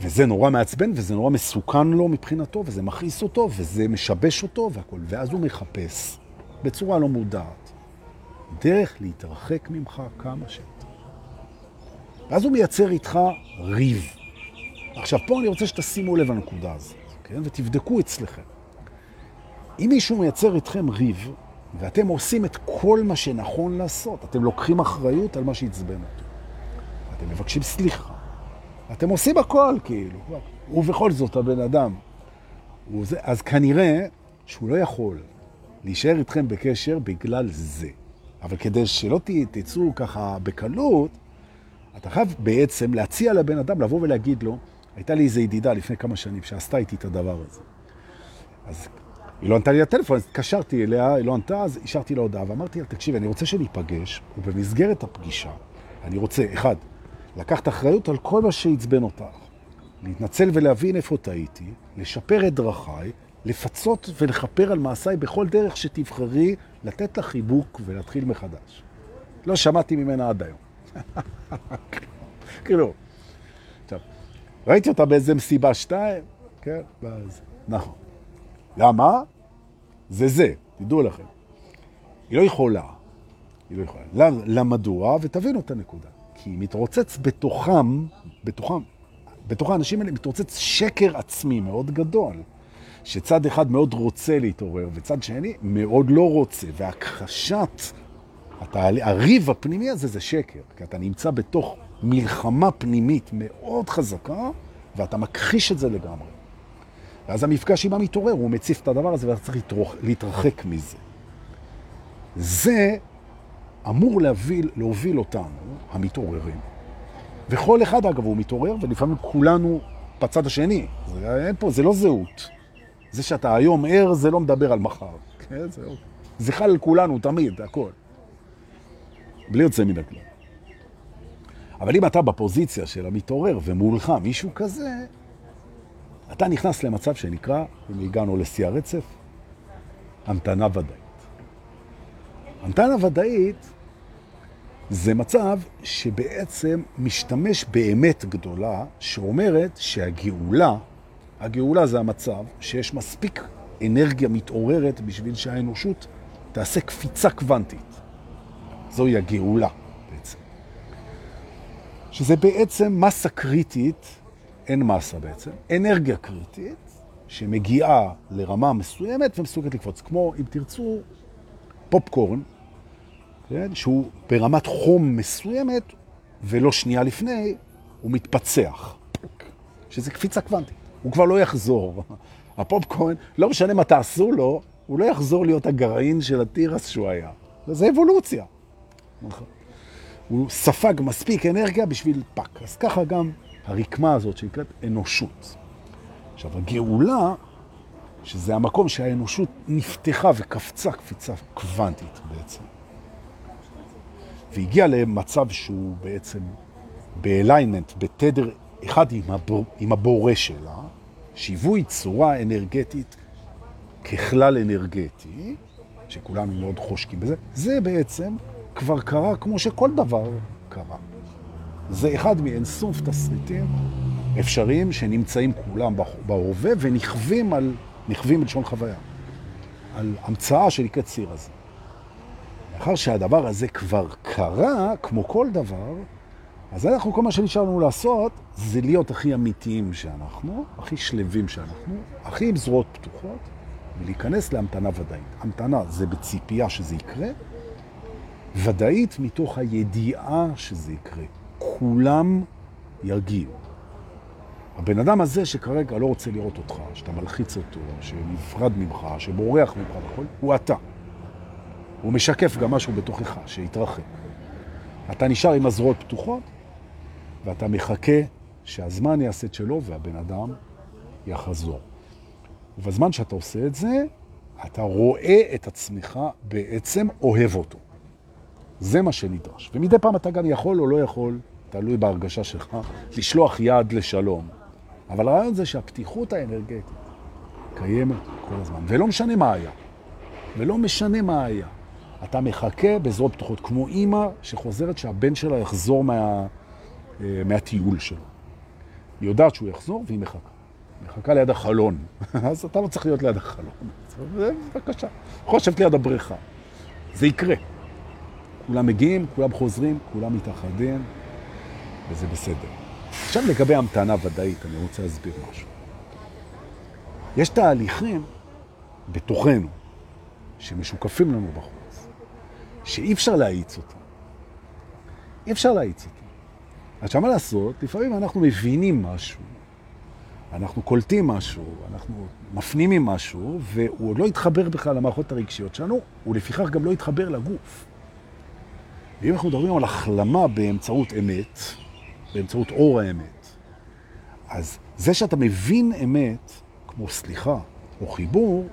וזה נורא מעצבן, וזה נורא מסוכן לו מבחינתו, וזה מכעיס אותו, וזה משבש אותו והכל. ואז הוא מחפש, בצורה לא מודעת, דרך להתרחק ממך כמה שיותר. ואז הוא מייצר איתך ריב. עכשיו, פה אני רוצה שתשימו לב לנקודה הזאת, כן? ותבדקו אצלכם. אם מישהו מייצר איתכם ריב, ואתם עושים את כל מה שנכון לעשות, אתם לוקחים אחריות על מה שעצבן אותו. אתם מבקשים סליחה. אתם עושים הכל, כאילו. ובכל זאת, הבן אדם. זה, אז כנראה שהוא לא יכול להישאר איתכם בקשר בגלל זה. אבל כדי שלא תצאו ככה בקלות, אתה חייב בעצם להציע לבן אדם לבוא ולהגיד לו, הייתה לי איזו ידידה לפני כמה שנים שעשתה איתי את הדבר הזה. אז היא לא ענתה לי לטלפון, אז התקשרתי אליה, היא לא ענתה, אז השארתי לה הודעה ואמרתי לה, תקשיב, אני רוצה שניפגש, ובמסגרת הפגישה, אני רוצה, אחד, לקחת אחריות על כל מה שעצבן אותך, להתנצל ולהבין איפה טעיתי, לשפר את דרכיי, לפצות ולכפר על מעשיי בכל דרך שתבחרי, לתת לה חיבוק ולהתחיל מחדש. לא שמעתי ממנה עד היום. כאילו, עכשיו, ראיתי אותה באיזה מסיבה שתיים, כן, ואז, נכון. למה? זה זה, תדעו לכם. היא לא יכולה. היא לא יכולה. למה מדוע? ותבינו את הנקודה. כי מתרוצץ בתוכם, בתוכם, בתוך האנשים האלה מתרוצץ שקר עצמי מאוד גדול. שצד אחד מאוד רוצה להתעורר, וצד שני מאוד לא רוצה, והכחשת, התהל... הריב הפנימי הזה זה שקר, כי אתה נמצא בתוך מלחמה פנימית מאוד חזקה, ואתה מכחיש את זה לגמרי. ואז המפגש עם המתעורר, הוא מציף את הדבר הזה, ואתה צריך להתרחק מזה. זה אמור להוביל, להוביל אותנו, המתעוררים. וכל אחד, אגב, הוא מתעורר, ולפעמים כולנו בצד השני. זה, אין פה, זה לא זהות. זה שאתה היום ער, זה לא מדבר על מחר. כן, זה, זה חל על כולנו תמיד, הכל. בלי יוצא מן הכלל. אבל אם אתה בפוזיציה של המתעורר ומולך מישהו כזה, אתה נכנס למצב שנקרא, אם הגענו לשיא הרצף, המתנה ודאית. המתנה ודאית זה מצב שבעצם משתמש באמת גדולה, שאומרת שהגאולה, הגאולה זה המצב שיש מספיק אנרגיה מתעוררת בשביל שהאנושות תעשה קפיצה קוונטית. זוהי הגאולה בעצם. שזה בעצם מסה קריטית, אין מסה בעצם, אנרגיה קריטית, שמגיעה לרמה מסוימת ומסוגלת לקפוץ. כמו, אם תרצו, פופקורן, כן? שהוא ברמת חום מסוימת, ולא שנייה לפני, הוא מתפצח. שזה קפיצה קוונטית. הוא כבר לא יחזור. הפופקורן, לא משנה מה תעשו לו, הוא לא יחזור להיות הגרעין של הטירס שהוא היה. זה אבולוציה. הוא ספג מספיק אנרגיה בשביל פק. אז ככה גם הרקמה הזאת שנקראת אנושות. עכשיו, הגאולה, שזה המקום שהאנושות נפתחה וקפצה קפיצה קוונטית בעצם. והגיעה למצב שהוא בעצם באליינמנט, בתדר אחד עם, הבור, עם הבורא שלה, שיווי צורה אנרגטית ככלל אנרגטי, שכולנו מאוד חושקים בזה, זה בעצם כבר קרה כמו שכל דבר קרה. זה אחד מאינסוף תסריטים אפשריים שנמצאים כולם בהווה ונכווים על, נכווים בלשון חוויה, על המצאה שנקראת ציר הזה. לאחר שהדבר הזה כבר קרה, כמו כל דבר, אז אנחנו, כל מה שנשאר לנו לעשות, זה להיות הכי אמיתיים שאנחנו, הכי שלבים שאנחנו, הכי עם זרועות פתוחות, ולהיכנס להמתנה ודאית. המתנה זה בציפייה שזה יקרה, ודאית מתוך הידיעה שזה יקרה. כולם ירגיעו. הבן אדם הזה שכרגע לא רוצה לראות אותך, שאתה מלחיץ אותו, שנפרד ממך, שבורח ממך וכל, הוא אתה. הוא משקף גם משהו בתוכך, שיתרחק. אתה נשאר עם הזרועות פתוחות, ואתה מחכה שהזמן יעשה את שלו והבן אדם יחזור. ובזמן שאתה עושה את זה, אתה רואה את עצמך בעצם אוהב אותו. זה מה שנדרש. ומדי פעם אתה גם יכול או לא יכול, תלוי בהרגשה שלך, לשלוח יד לשלום. אבל הרעיון זה שהפתיחות האנרגטית קיימת כל הזמן, ולא משנה מה היה. ולא משנה מה היה. אתה מחכה בזרועות פתוחות, כמו אימא שחוזרת שהבן שלה יחזור מה, מהטיול שלו. היא יודעת שהוא יחזור והיא מחכה. מחכה ליד החלון. אז אתה לא צריך להיות ליד החלון. בבקשה. חושבת ליד הבריכה. זה יקרה. כולם מגיעים, כולם חוזרים, כולם מתאחדים, וזה בסדר. עכשיו לגבי המתנה ודאית, אני רוצה להסביר משהו. יש תהליכים בתוכנו שמשוקפים לנו בחוץ, שאי אפשר להאיץ אותם. אי אפשר להאיץ אותם. עכשיו, מה לעשות? לפעמים אנחנו מבינים משהו, אנחנו קולטים משהו, אנחנו מפנימים משהו, והוא עוד לא התחבר בכלל למערכות הרגשיות שלנו, ולפיכך גם לא התחבר לגוף. ואם אנחנו מדברים על החלמה באמצעות אמת, באמצעות אור האמת, אז זה שאתה מבין אמת, כמו סליחה או חיבור,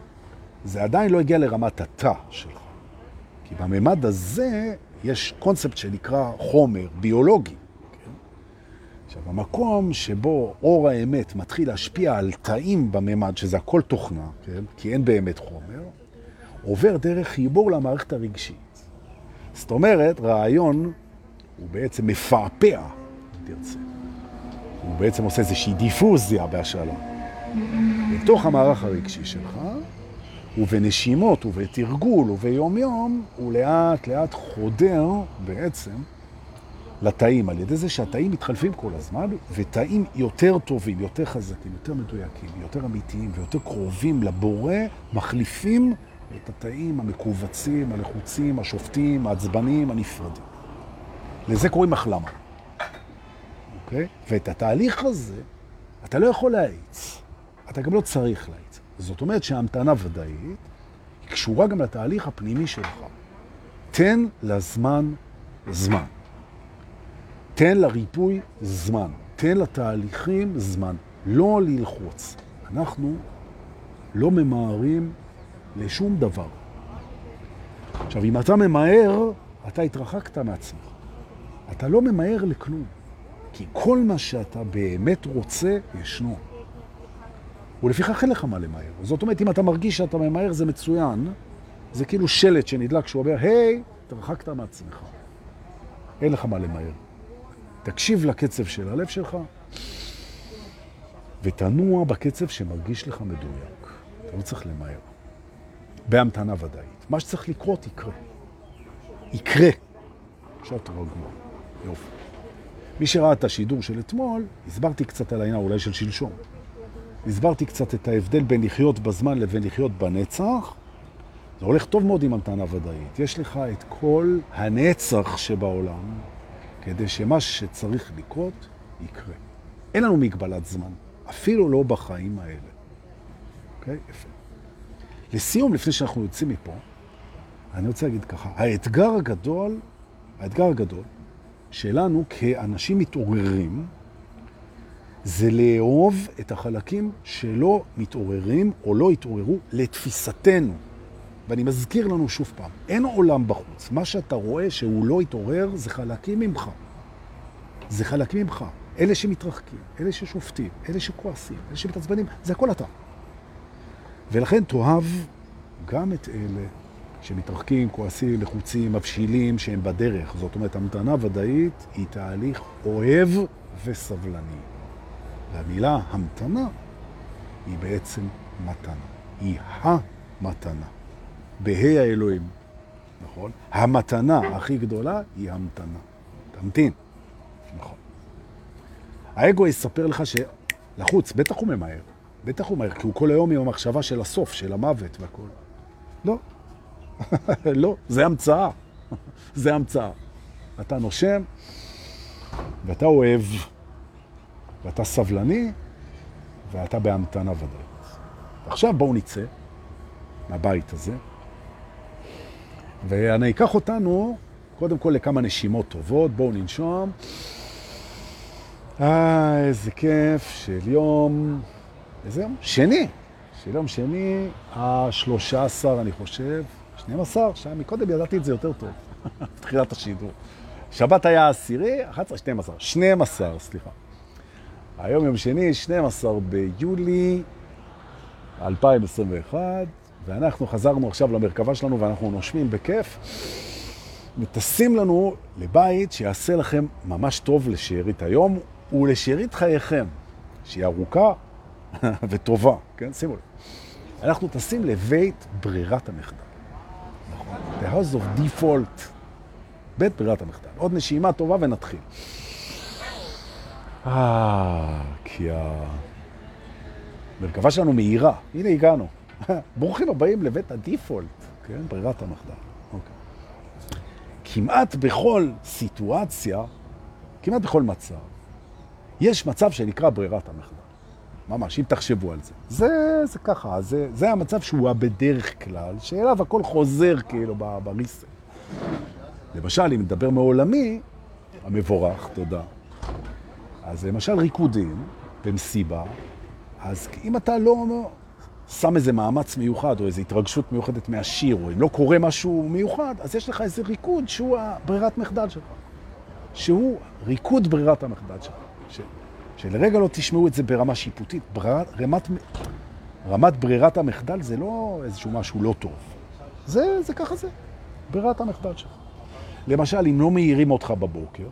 זה עדיין לא הגיע לרמת התא שלך. כי בממד הזה יש קונספט שנקרא חומר ביולוגי. עכשיו, המקום שבו אור האמת מתחיל להשפיע על תאים בממד, שזה הכל תוכנה, כן? כי אין באמת חומר, עובר דרך חיבור למערכת הרגשית. זאת אומרת, רעיון הוא בעצם מפעפע, אם תרצה. הוא בעצם עושה איזושהי דיפוזיה בהשאלה. בתוך המערך הרגשי שלך, ובנשימות ובתרגול וביום יום, הוא לאט לאט חודר בעצם לתאים, על ידי זה שהתאים מתחלפים כל הזמן, ותאים יותר טובים, יותר חזקים, יותר מדויקים, יותר אמיתיים ויותר קרובים לבורא, מחליפים את התאים המקובצים, הלחוצים, השופטים, העצבניים, הנפרדים. לזה קוראים החלמה. אוקיי? ואת התהליך הזה אתה לא יכול להאיץ. אתה גם לא צריך להאיץ. זאת אומרת שההמתנה ודאית היא קשורה גם לתהליך הפנימי שלך. תן לזמן זמן. תן לריפוי זמן. תן לתהליכים זמן. לא ללחוץ. אנחנו לא ממהרים לשום דבר. עכשיו, אם אתה ממהר, אתה התרחקת מעצמך. אתה לא ממהר לכלום, כי כל מה שאתה באמת רוצה, ישנו. ולפיכך אין לך מה למהר. זאת אומרת, אם אתה מרגיש שאתה ממהר, זה מצוין. זה כאילו שלט שנדלק שהוא אומר, היי, התרחקת מעצמך. אין לך מה למהר. תקשיב לקצב של הלב שלך, ותנוע בקצב שמרגיש לך מדויק. אתה לא צריך למהר. בהמתנה ודאית. מה שצריך לקרות יקרה. יקרה. שעות רגוע. יופי. מי שראה את השידור של אתמול, הסברתי קצת על העניין, אולי של שלשום. הסברתי קצת את ההבדל בין לחיות בזמן לבין לחיות בנצח. זה הולך טוב מאוד עם המתנה ודאית. יש לך את כל הנצח שבעולם, כדי שמה שצריך לקרות, יקרה. אין לנו מגבלת זמן, אפילו לא בחיים האלה. אוקיי? יפה. לסיום, לפני שאנחנו יוצאים מפה, אני רוצה להגיד ככה, האתגר הגדול האתגר הגדול שלנו כאנשים מתעוררים, זה לאהוב את החלקים שלא מתעוררים או לא התעוררו לתפיסתנו. ואני מזכיר לנו שוב פעם, אין עולם בחוץ. מה שאתה רואה שהוא לא התעורר זה חלקים ממך. זה חלקים ממך. אלה שמתרחקים, אלה ששופטים, אלה שכועסים, אלה שמתעצבנים, זה הכל אתה. ולכן תאהב גם את אלה שמתרחקים, כועסים, לחוצים, מבשילים, שהם בדרך. זאת אומרת, המתנה ודאית היא תהליך אוהב וסבלני. והמילה המתנה היא בעצם מתנה. היא המתנה. בהי האלוהים, נכון? המתנה הכי גדולה היא המתנה. תמתין. נכון. האגו יספר לך שלחוץ, בטח הוא ממהר. בטח הוא מהר, כי הוא כל היום עם המחשבה של הסוף, של המוות והכל. לא. לא, זה המצאה. זה המצאה. אתה נושם, ואתה אוהב, ואתה סבלני, ואתה בהמתנה ודאית. עכשיו בואו נצא מהבית הזה, ואני אקח אותנו קודם כל לכמה נשימות טובות. בואו ננשום. אה, איזה כיף של יום, איזה יום? שני. של יום שני, ה-13, אני חושב, 12, שעה מקודם ידעתי את זה יותר טוב, תחילת השידור. שבת היה עשירי, 11, 12, 12, סליחה. היום יום שני, 12 ביולי 2021, ואנחנו חזרנו עכשיו למרכבה שלנו ואנחנו נושמים בכיף. מטסים לנו לבית שיעשה לכם ממש טוב לשארית היום ולשארית חייכם, שהיא ארוכה וטובה, כן? שימו לב. אנחנו טסים לבית ברירת המחדל. נכון. The house of default. בית ברירת המחדל. עוד נשימה טובה ונתחיל. אה, כי המרכבה שלנו מהירה. הנה הגענו. ברוכים הבאים לבית הדיפולט, כן? ברירת המחדל. אוקיי. כמעט בכל סיטואציה, כמעט בכל מצב, יש מצב שנקרא ברירת המחדל. ממש, אם תחשבו על זה. זה, זה ככה, זה, זה המצב שהוא בדרך כלל, שאליו הכל חוזר כאילו בריסק. למשל, אם נדבר מעולמי, המבורך, תודה. אז למשל ריקודים במסיבה, אז אם אתה לא שם איזה מאמץ מיוחד או איזו התרגשות מיוחדת מהשיר, או אם לא קורה משהו מיוחד, אז יש לך איזה ריקוד שהוא הברירת מחדל שלך. שהוא ריקוד ברירת המחדל שלך. ש... שלרגע לא תשמעו את זה ברמה שיפוטית. ברירת, רמת, רמת ברירת המחדל זה לא איזשהו משהו לא טוב. זה, זה ככה זה, ברירת המחדל שלך. למשל, אם לא מהירים אותך בבוקר,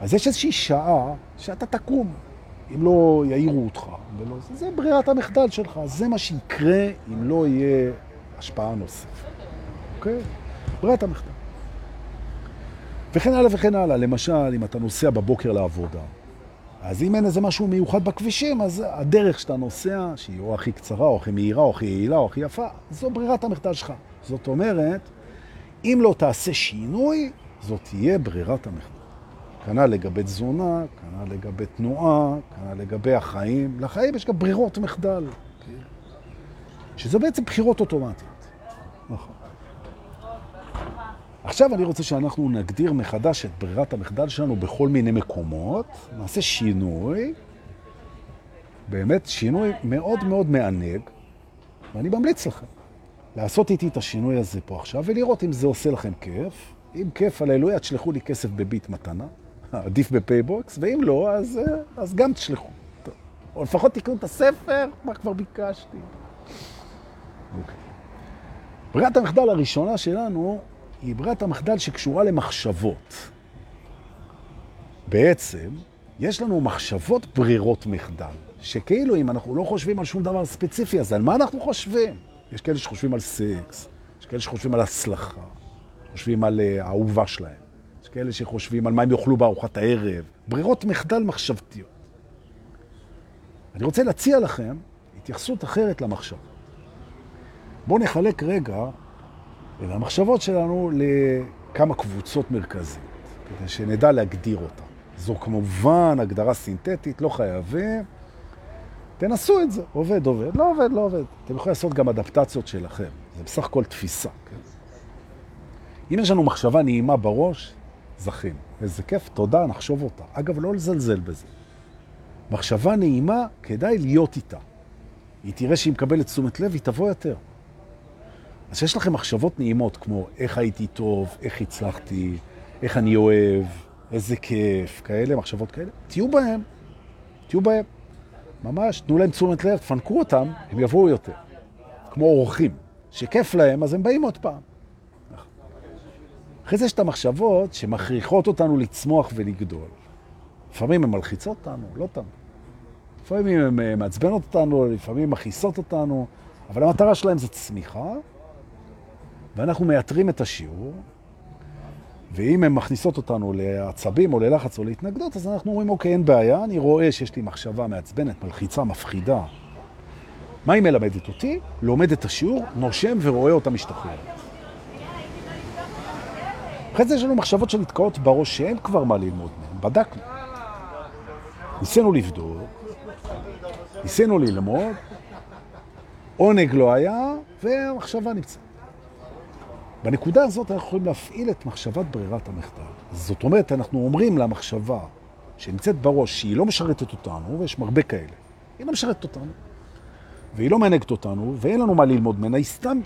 אז יש איזושהי שעה שאתה תקום. אם לא יעירו אותך. ולא, זה, ברירת המחדל שלך, זה מה שיקרה אם לא יהיה השפעה נוספת. אוקיי? ברירת המחדל. וכן הלאה וכן הלאה. למשל, אם אתה נוסע בבוקר לעבודה, אז אם אין איזה משהו מיוחד בכבישים, אז הדרך שאתה נוסע, שהיא או הכי קצרה, או הכי מהירה, או הכי יעילה, או הכי יפה, זו ברירת המחדל שלך. זאת אומרת, אם לא תעשה שינוי, זאת תהיה ברירת המחדל. כנ"ל לגבי תזונה, כנ"ל לגבי תנועה, כנ"ל לגבי החיים. לחיים יש גם ברירות מחדל, כן? שזה בעצם בחירות אוטומטיות. נכון. עכשיו אני רוצה שאנחנו נגדיר מחדש את ברירת המחדל שלנו בכל מיני מקומות, נעשה שינוי, באמת שינוי מאוד מאוד מענג, ואני ממליץ לכם לעשות איתי את השינוי הזה פה עכשיו ולראות אם זה עושה לכם כיף. אם כיף, הללויה, תשלחו לי כסף בביט מתנה. עדיף בפייבוקס, ואם לא, אז, אה, אז גם תשלחו. או לפחות תקנו את הספר, מה כבר ביקשתי. אוקיי. ברירת המחדל הראשונה שלנו היא ברירת המחדל שקשורה למחשבות. בעצם, יש לנו מחשבות ברירות מחדל, שכאילו אם אנחנו לא חושבים על שום דבר ספציפי, אז על מה אנחנו חושבים? יש כאלה שחושבים על סקס, יש כאלה שחושבים על הצלחה, חושבים על אה, האהובה שלהם. כאלה שחושבים על מה הם יאכלו בארוחת הערב, ברירות מחדל מחשבתיות. אני רוצה להציע לכם התייחסות אחרת למחשב. בואו נחלק רגע את המחשבות שלנו לכמה קבוצות מרכזיות, כדי שנדע להגדיר אותה. זו כמובן הגדרה סינתטית, לא חייבים. תנסו את זה, עובד, עובד, לא עובד, לא עובד. אתם יכולים לעשות גם אדפטציות שלכם, זה בסך הכל תפיסה. כן? אם יש לנו מחשבה נעימה בראש, זכים. איזה כיף, תודה, נחשוב אותה. אגב, לא לזלזל בזה. מחשבה נעימה, כדאי להיות איתה. היא תראה שהיא מקבלת תשומת לב, היא תבוא יותר. אז שיש לכם מחשבות נעימות, כמו איך הייתי טוב, איך הצלחתי, איך אני אוהב, איזה כיף, כאלה, מחשבות כאלה, תהיו בהם. תהיו בהם. ממש, תנו להם תשומת לב, תפנקו אותם, הם יבואו יותר. כמו אורחים, שכיף להם, אז הם באים עוד פעם. אחרי זה יש את המחשבות שמכריחות אותנו לצמוח ולגדול. לפעמים הן מלחיצות אותנו, לא תמיד. לפעמים הן אה, מעצבנות אותנו, לפעמים מכעיסות אותנו, אבל המטרה שלהם זה צמיחה, ואנחנו מייתרים את השיעור, ואם הן מכניסות אותנו לעצבים או ללחץ או להתנגדות, אז אנחנו אומרים, אוקיי, אין בעיה, אני רואה שיש לי מחשבה מעצבנת, מלחיצה, מפחידה. מה היא מלמדת אותי? לומד את השיעור, נושם ורואה אותה משתחררת. אחרי זה יש לנו מחשבות שנתקעות בראש שאין כבר מה ללמוד מהן, בדקנו. ניסינו לבדוק, ניסינו ללמוד, עונג לא היה, והמחשבה נמצאת. בנקודה הזאת אנחנו יכולים להפעיל את מחשבת ברירת המחדל. זאת אומרת, אנחנו אומרים למחשבה שנמצאת בראש שהיא לא משרתת אותנו, ויש מרבה כאלה, היא לא משרתת אותנו, והיא לא מנהגת אותנו, ואין לנו מה ללמוד ממנה, היא סתם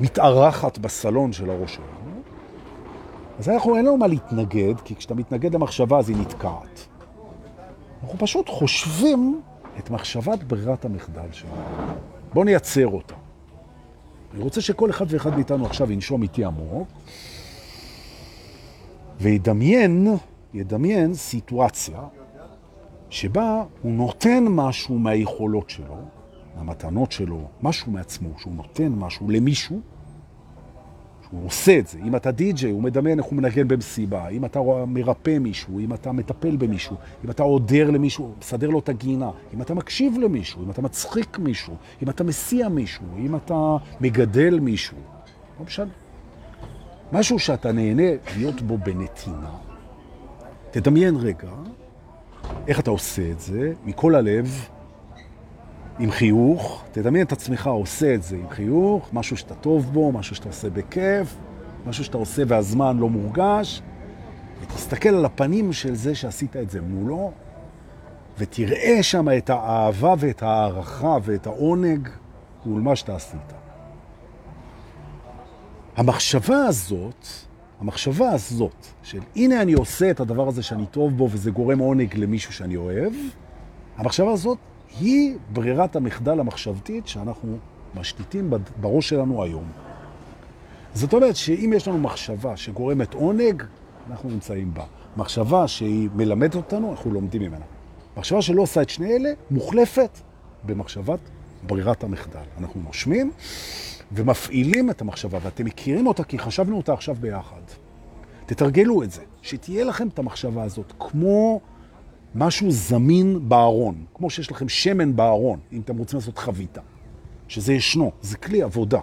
מתארחת בסלון של הראש שלנו. אז אנחנו אין לנו מה להתנגד, כי כשאתה מתנגד למחשבה אז היא נתקעת. אנחנו פשוט חושבים את מחשבת ברירת המחדל שלנו. בואו נייצר אותה. אני רוצה שכל אחד ואחד מאיתנו עכשיו ינשום איתי עמוק, וידמיין, ידמיין סיטואציה שבה הוא נותן משהו מהיכולות שלו, מהמתנות שלו, משהו מעצמו, שהוא נותן משהו למישהו, הוא עושה את זה. אם אתה די-ג'יי, הוא מדמיין איך הוא מנגן במסיבה. אם אתה מרפא מישהו, אם אתה מטפל במישהו, אם אתה עודר למישהו, מסדר לו את הגינה, אם אתה מקשיב למישהו, אם אתה מצחיק מישהו, אם אתה מסיע מישהו, אם אתה מגדל מישהו. לא משנה. משהו שאתה נהנה להיות בו בנתינה. תדמיין רגע איך אתה עושה את זה, מכל הלב, עם חיוך, תדמיין את עצמך עושה את זה עם חיוך, משהו שאתה טוב בו, משהו שאתה עושה בכיף, משהו שאתה עושה והזמן לא מורגש, ותסתכל על הפנים של זה שעשית את זה מולו, ותראה שם את האהבה ואת הערכה ואת העונג מול מה שאתה עשית. המחשבה הזאת, המחשבה הזאת, של הנה אני עושה את הדבר הזה שאני טוב בו וזה גורם עונג למישהו שאני אוהב, המחשבה הזאת היא ברירת המחדל המחשבתית שאנחנו משתיתים בראש שלנו היום. זאת אומרת שאם יש לנו מחשבה שגורמת עונג, אנחנו נמצאים בה. מחשבה שהיא מלמדת אותנו, אנחנו לומדים ממנה. מחשבה שלא עושה את שני אלה, מוחלפת במחשבת ברירת המחדל. אנחנו נושמים ומפעילים את המחשבה, ואתם מכירים אותה כי חשבנו אותה עכשיו ביחד. תתרגלו את זה, שתהיה לכם את המחשבה הזאת, כמו משהו זמין בארון, כמו שיש לכם שמן בארון, אם אתם רוצים לעשות חביתה, שזה ישנו, זה כלי עבודה.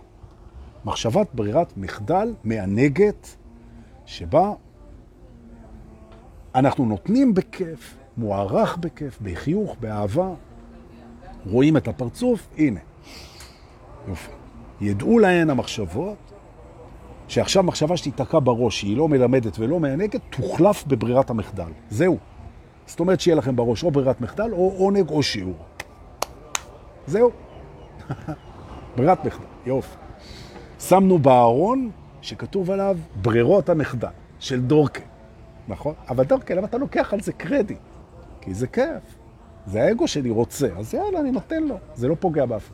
מחשבת ברירת מחדל מענגת, שבה אנחנו נותנים בכיף, מוערך בכיף, בחיוך, באהבה, רואים את הפרצוף, הנה. יופי. ידעו להן המחשבות, שעכשיו מחשבה שתיתקע בראש, שהיא לא מלמדת ולא מענגת, תוחלף בברירת המחדל. זהו. זאת אומרת שיהיה לכם בראש או ברירת מחדל, או עונג או שיעור. זהו. ברירת מחדל, יופי. שמנו בארון שכתוב עליו ברירות המחדל של דורקה, נכון? אבל דורקה, למה אתה לוקח על זה קרדיט? כי זה כיף. זה האגו שלי רוצה, אז יאללה, אני נותן לו. זה לא פוגע באף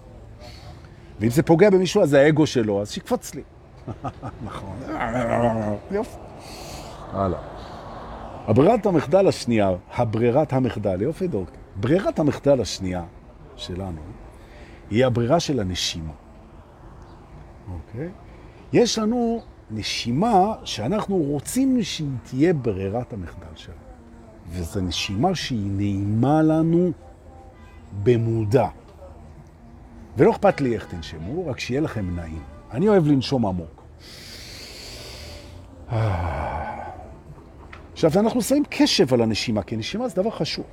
ואם זה פוגע במישהו, אז זה האגו שלו, אז שיקפוץ לי. נכון. יופי. הלאה. הברירת המחדל השנייה, הברירת המחדל, יופי דורק, ברירת המחדל השנייה שלנו היא הברירה של הנשימה. אוקיי? יש לנו נשימה שאנחנו רוצים שהיא תהיה ברירת המחדל שלנו. וזו נשימה שהיא נעימה לנו במודע. ולא אכפת לי איך תנשמו, רק שיהיה לכם נעים. אני אוהב לנשום עמוק. עכשיו, אנחנו שמים קשב על הנשימה, כי נשימה זה דבר חשוב.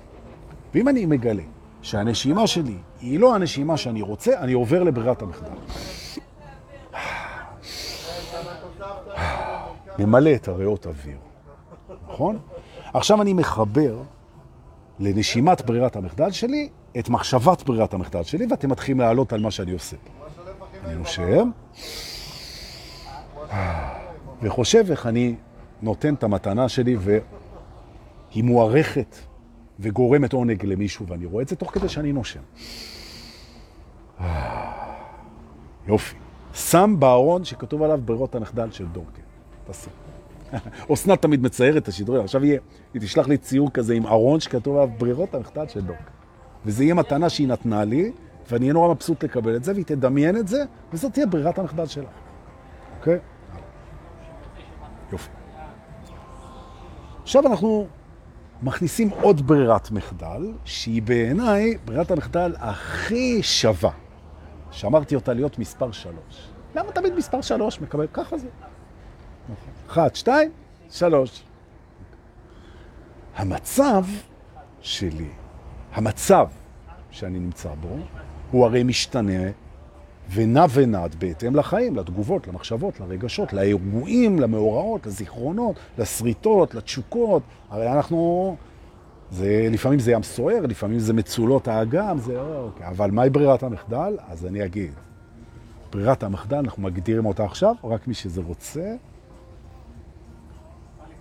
ואם אני מגלה שהנשימה שלי היא לא הנשימה שאני רוצה, אני עובר לברירת המחדל. ממלא את הריאות אוויר, נכון? עכשיו אני מחבר לנשימת ברירת המחדל שלי את מחשבת ברירת המחדל שלי, ואתם מתחילים לעלות על מה שאני עושה. אני נושם, וחושב איך אני נותן את המתנה שלי, והיא מוערכת וגורמת עונג למישהו, ואני רואה את זה תוך כדי שאני נושם. יופי. שם בארון שכתוב עליו ברירות המחדל של דורקר. תשים. אסנת תמיד מציירת את השידורים, עכשיו יהיה, היא תשלח לי ציור כזה עם ארון שכתוב עליו ברירות המחדל של דורקר. וזה יהיה מתנה שהיא נתנה לי, ואני אהיה נורא מבסוט לקבל את זה, והיא תדמיין את זה, וזאת תהיה ברירת המחדל שלה. אוקיי? יופי. עכשיו אנחנו מכניסים עוד ברירת מחדל, שהיא בעיניי ברירת המחדל הכי שווה. שאמרתי אותה להיות מספר שלוש. למה תמיד מספר שלוש מקבל? ככה זה. אחת, שתיים, שלוש. המצב שלי, המצב שאני נמצא בו, הוא הרי משתנה ונע ונד בהתאם לחיים, לתגובות, למחשבות, לרגשות, לאירועים, למאורעות, לזיכרונות, לסריטות, לתשוקות. הרי אנחנו... זה, לפעמים זה ים סוער, לפעמים זה מצולות האגם, זה אוקיי. אבל מהי ברירת המחדל? אז אני אגיד. ברירת המחדל, אנחנו מגדירים אותה עכשיו, רק מי שזה רוצה.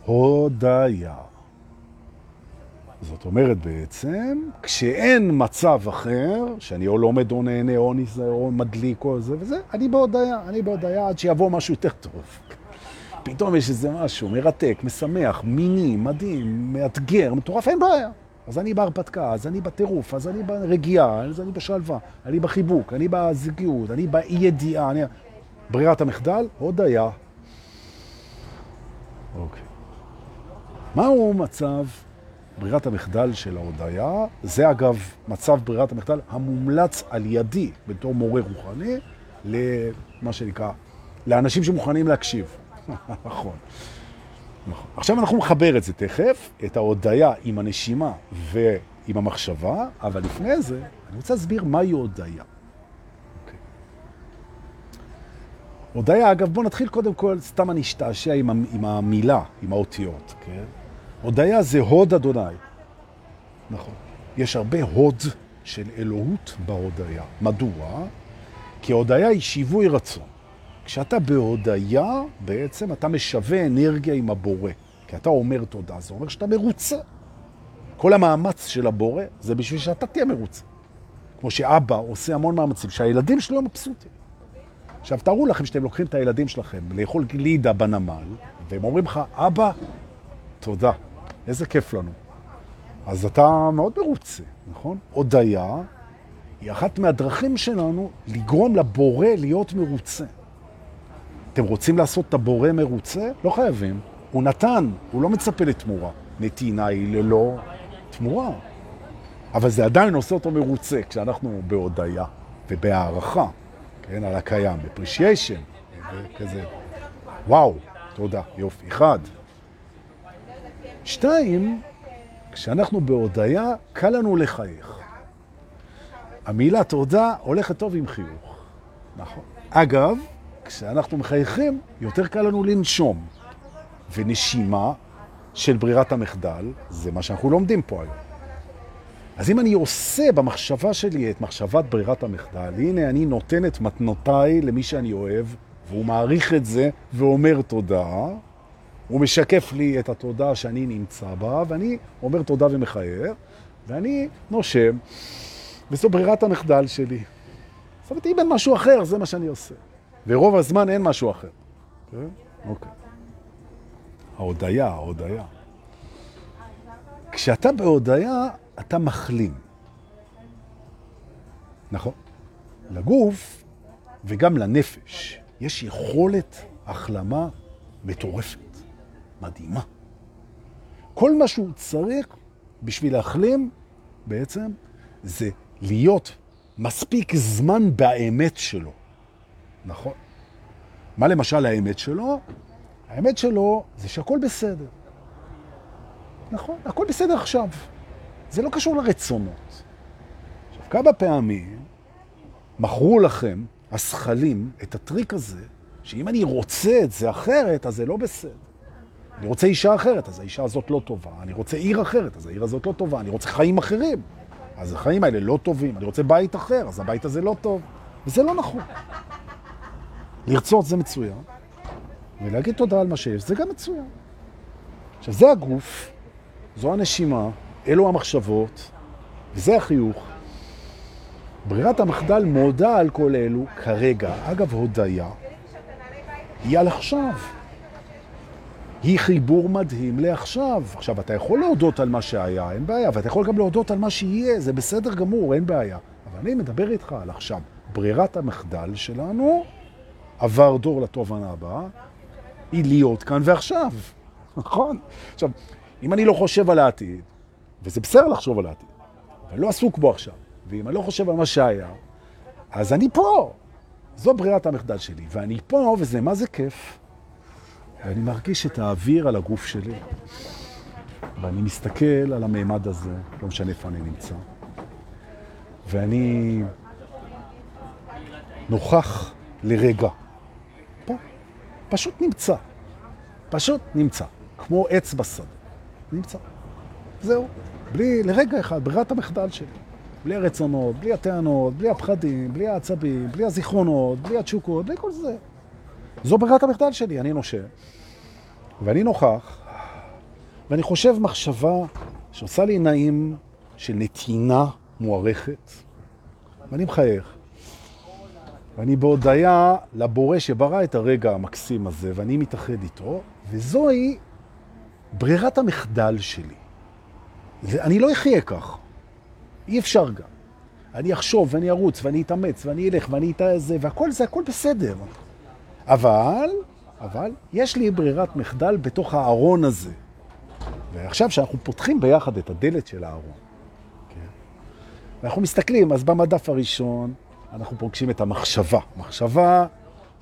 הודיה. זאת אומרת בעצם, כשאין מצב אחר, שאני או לומד או נהנה או ניסה או מדליק או זה וזה, אני בהודיה, אני בהודיה עד שיבוא משהו יותר טוב. פתאום יש איזה משהו מרתק, משמח, מיני, מדהים, מאתגר, מטורף, אין בעיה. אז אני בהרפתקה, אז אני בטירוף, אז אני ברגיעה, אז אני בשלווה, אני בחיבוק, אני בזוגיות, אני באי-ידיעה, אני... ברירת המחדל, הודיה. אוקיי. מהו מצב ברירת המחדל של ההודיה? זה אגב מצב ברירת המחדל המומלץ על ידי בתור מורה רוחני למה שנקרא, לאנשים שמוכנים להקשיב. נכון. נכון. עכשיו אנחנו נחבר את זה תכף, את ההודיה עם הנשימה ועם המחשבה, אבל לפני זה אני רוצה להסביר מהי הודיה. Okay. הודיה, אגב, בואו נתחיל קודם כל, סתם אני אשתעשע עם, עם המילה, עם האותיות, כן? הודיה זה הוד אדוני. נכון. יש הרבה הוד של אלוהות בהודיה. מדוע? כי הודיה היא שיווי רצון. כשאתה בהודיה, בעצם אתה משווה אנרגיה עם הבורא. כי אתה אומר תודה, זה אומר שאתה מרוצה. כל המאמץ של הבורא זה בשביל שאתה תהיה מרוצה. כמו שאבא עושה המון מאמצים, שהילדים שלו מבסוטים. עכשיו, תארו לכם שאתם לוקחים את הילדים שלכם לאכול גלידה בנמל, והם אומרים לך, אבא, תודה, איזה כיף לנו. אז אתה מאוד מרוצה, נכון? הודיה היא אחת מהדרכים שלנו לגרום לבורא להיות מרוצה. אתם רוצים לעשות את הבורא מרוצה? לא חייבים. הוא נתן, הוא לא מצפה לתמורה. נתינה היא ללא תמורה. אבל זה עדיין עושה אותו מרוצה כשאנחנו בהודיה ובהערכה, כן, על הקיים, appreciation, כזה. וואו, תודה, יופי. אחד. שתיים, כשאנחנו בהודיה, קל לנו לחייך. המילה תודה הולכת טוב עם חיוך. נכון. אגב, כשאנחנו מחייכים, יותר קל לנו לנשום. ונשימה של ברירת המחדל, זה מה שאנחנו לומדים פה היום. אז אם אני עושה במחשבה שלי את מחשבת ברירת המחדל, הנה אני נותן את מתנותיי למי שאני אוהב, והוא מעריך את זה ואומר תודה, הוא משקף לי את התודה שאני נמצא בה, ואני אומר תודה ומחייך, ואני נושם, וזו ברירת המחדל שלי. זאת אומרת, אם אין משהו אחר, זה מה שאני עושה. ורוב הזמן אין משהו אחר. כן? אוקיי. ההודיה, ההודיה. כשאתה בהודיה, אתה מחלים. נכון? לגוף וגם לנפש יש יכולת החלמה מטורפת, מדהימה. כל מה שהוא צריך בשביל להחלים בעצם זה להיות מספיק זמן באמת שלו. נכון. מה למשל האמת שלו? האמת שלו זה שהכל בסדר. נכון, הכל בסדר עכשיו. זה לא קשור לרצונות. עכשיו, כמה פעמים מכרו לכם, השכלים, את הטריק הזה, שאם אני רוצה את זה אחרת, אז זה לא בסדר. אני רוצה אישה אחרת, אז האישה הזאת לא טובה. אני רוצה עיר אחרת, אז העיר הזאת לא טובה. אני רוצה חיים אחרים, אז החיים האלה לא טובים. אני רוצה בית אחר, אז הבית הזה לא טוב. וזה לא נכון. לרצות זה מצוין, ולהגיד תודה על מה שיש, זה גם מצוין. עכשיו, זה הגוף, זו הנשימה, אלו המחשבות, וזה החיוך. ברירת המחדל מודה על כל אלו כרגע. אגב, הודיה היא על עכשיו. היא חיבור מדהים לעכשיו. עכשיו, אתה יכול להודות על מה שהיה, אין בעיה, ואתה יכול גם להודות על מה שיהיה, זה בסדר גמור, אין בעיה. אבל אני מדבר איתך על עכשיו. ברירת המחדל שלנו, עבר דור לתובנה הבאה, היא להיות כאן ועכשיו. נכון? עכשיו, אם אני לא חושב על העתיד, וזה בסדר לחשוב על העתיד, אבל לא עסוק בו עכשיו, ואם אני לא חושב על מה שהיה, אז אני פה. זו ברירת המחדל שלי, ואני פה, וזה מה זה כיף. ואני מרגיש את האוויר על הגוף שלי, ואני מסתכל על המימד הזה, לא משנה איפה אני נמצא, ואני נוכח לרגע. פה, פשוט נמצא. פשוט נמצא. כמו עץ בשדה. נמצא. זהו. בלי, לרגע אחד, ברירת המחדל שלי. בלי הרצונות, בלי הטענות, בלי הפחדים, בלי העצבים, בלי הזיכרונות, בלי התשוקות, בלי כל זה. זו ברירת המחדל שלי, אני נושם. ואני נוכח, ואני חושב מחשבה שעושה לי נעים של נתינה מוערכת, ואני מחייך. ואני בהודעה לבורא שברא את הרגע המקסים הזה, ואני מתאחד איתו, וזוהי ברירת המחדל שלי. אני לא אחיה כך. אי אפשר גם. אני אחשוב ואני ארוץ ואני אתאמץ ואני אלך ואני איתה איזה, והכל זה, הכל בסדר. אבל, אבל, יש לי ברירת מחדל בתוך הארון הזה. ועכשיו שאנחנו פותחים ביחד את הדלת של הארון, כן? ואנחנו מסתכלים, אז במדף הראשון אנחנו פוגשים את המחשבה. מחשבה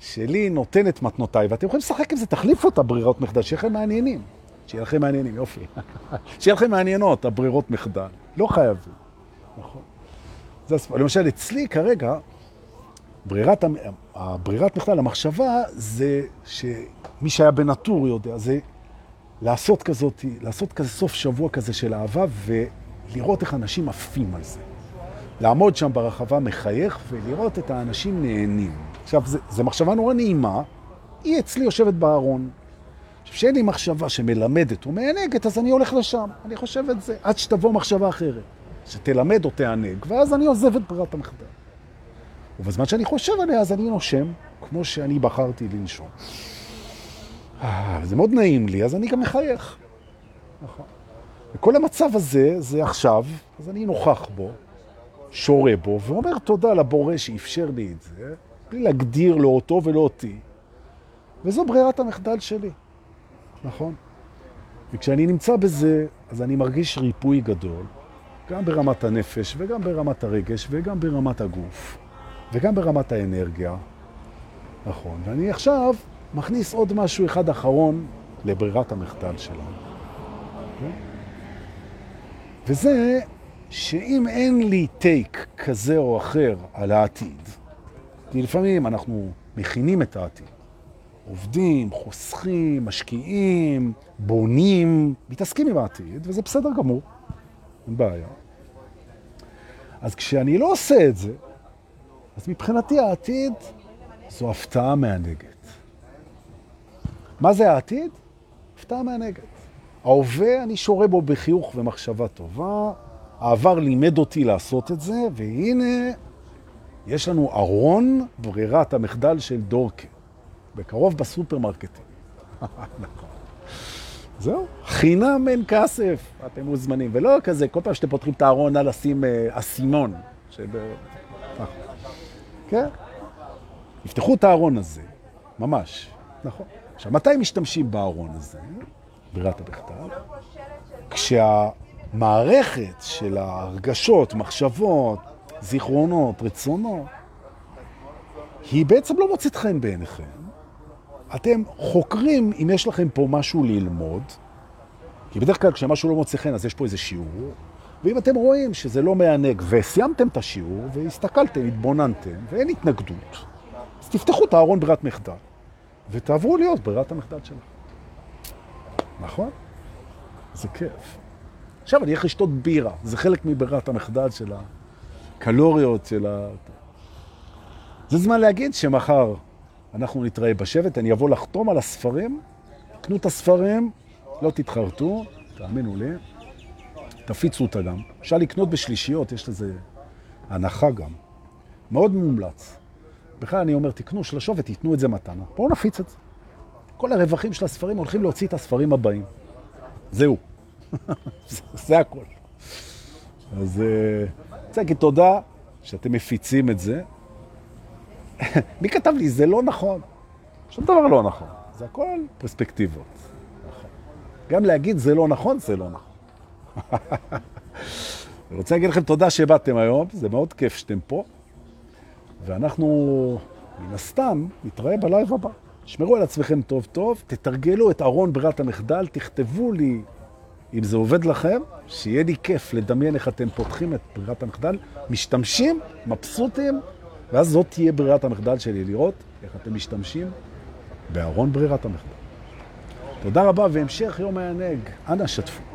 שלי נותנת מתנותיי, ואתם יכולים לשחק עם זה, תחליפו את הברירות מחדל, שיהיה לכם מעניינים. שיהיה לכם מעניינים, יופי. שיהיה לכם מעניינות, הברירות מחדל. לא חייבים. נכון. זה. למשל, אצלי כרגע, ברירת, הברירת מחדל, המחשבה, זה שמי שהיה בנטור יודע, זה לעשות כזאת, לעשות כזה סוף שבוע כזה של אהבה, ולראות איך אנשים עפים על זה. לעמוד שם ברחבה מחייך ולראות את האנשים נהנים. עכשיו, זו מחשבה נורא נעימה, היא אצלי יושבת בארון. עכשיו, שאין לי מחשבה שמלמדת או מענגת, אז אני הולך לשם. אני חושב את זה, עד שתבוא מחשבה אחרת, שתלמד או תענג, ואז אני עוזב את ברירת המחדל. ובזמן שאני חושב עליה, אז אני נושם, כמו שאני בחרתי לנשום. אה, זה מאוד נעים לי, אז אני גם מחייך. נכון. וכל המצב הזה, זה עכשיו, אז אני נוכח בו, שורה בו, ואומר תודה לבורא שאפשר לי את זה, בלי להגדיר לו אותו ולא אותי. וזו ברירת המחדל שלי, נכון? וכשאני נמצא בזה, אז אני מרגיש ריפוי גדול, גם ברמת הנפש וגם ברמת הרגש וגם ברמת הגוף וגם ברמת האנרגיה, נכון? ואני עכשיו מכניס עוד משהו אחד אחרון לברירת המחדל שלנו. וזה שאם אין לי טייק כזה או אחר על העתיד, כי לפעמים אנחנו מכינים את העתיד, עובדים, חוסכים, משקיעים, בונים, מתעסקים עם העתיד, וזה בסדר גמור, אין בעיה. אז כשאני לא עושה את זה, אז מבחינתי העתיד זו הפתעה מענגת. מה זה העתיד? הפתעה מענגת. ההווה, אני שורה בו בחיוך ומחשבה טובה, העבר לימד אותי לעשות את זה, והנה יש לנו ארון ברירת המחדל של דורקה, בקרוב בסופרמרקטים. נכון. זהו, חינם אין כסף, אתם מוזמנים. ולא כזה, כל פעם שאתם פותחים את הארון, נא לשים אה, אסימון. שב... כן? יפתחו את הארון הזה, ממש, נכון. עכשיו, מתי משתמשים בארון הזה? ברירת המחדל? כשה... מערכת של הרגשות, מחשבות, זיכרונות, רצונות, היא בעצם לא מוצאת חן בעיניכם. אתם חוקרים אם יש לכם פה משהו ללמוד, כי בדרך כלל כשמשהו לא מוצא חן אז יש פה איזה שיעור, ואם אתם רואים שזה לא מענג וסיימתם את השיעור והסתכלתם, התבוננתם ואין התנגדות, אז תפתחו את הארון ברירת מחדל. ותעברו להיות ברירת המחדל שלך. נכון? זה כיף. עכשיו אני הולך לשתות בירה, זה חלק מברירת המחדל של הקלוריות, של ה... זה זמן להגיד שמחר אנחנו נתראה בשבט, אני אבוא לחתום על הספרים, קנו את הספרים, לא תתחרטו, תאמינו לי, תפיצו אותה גם. אפשר לקנות בשלישיות, יש לזה הנחה גם. מאוד מומלץ. בכלל אני אומר, תקנו שלשות ותיתנו את זה מתנה. בואו נפיץ את זה. כל הרווחים של הספרים הולכים להוציא את הספרים הבאים. זהו. זה הכל. אז רוצה להגיד תודה שאתם מפיצים את זה. מי כתב לי? זה לא נכון. שום דבר לא נכון. זה הכל פרספקטיבות. נכון. גם להגיד זה לא נכון, זה לא נכון. אני רוצה להגיד לכם תודה שבאתם היום, זה מאוד כיף שאתם פה, ואנחנו מן הסתם נתראה בלייב הבא. שמרו על עצמכם טוב טוב, תתרגלו את ארון ברירת המחדל, תכתבו לי אם זה עובד לכם, שיהיה לי כיף לדמיין איך אתם פותחים את ברירת המחדל, משתמשים, מבסוטים, ואז זאת תהיה ברירת המחדל שלי, לראות איך אתם משתמשים בארון ברירת המחדל. תודה רבה והמשך יום הענג. אנא שתפו.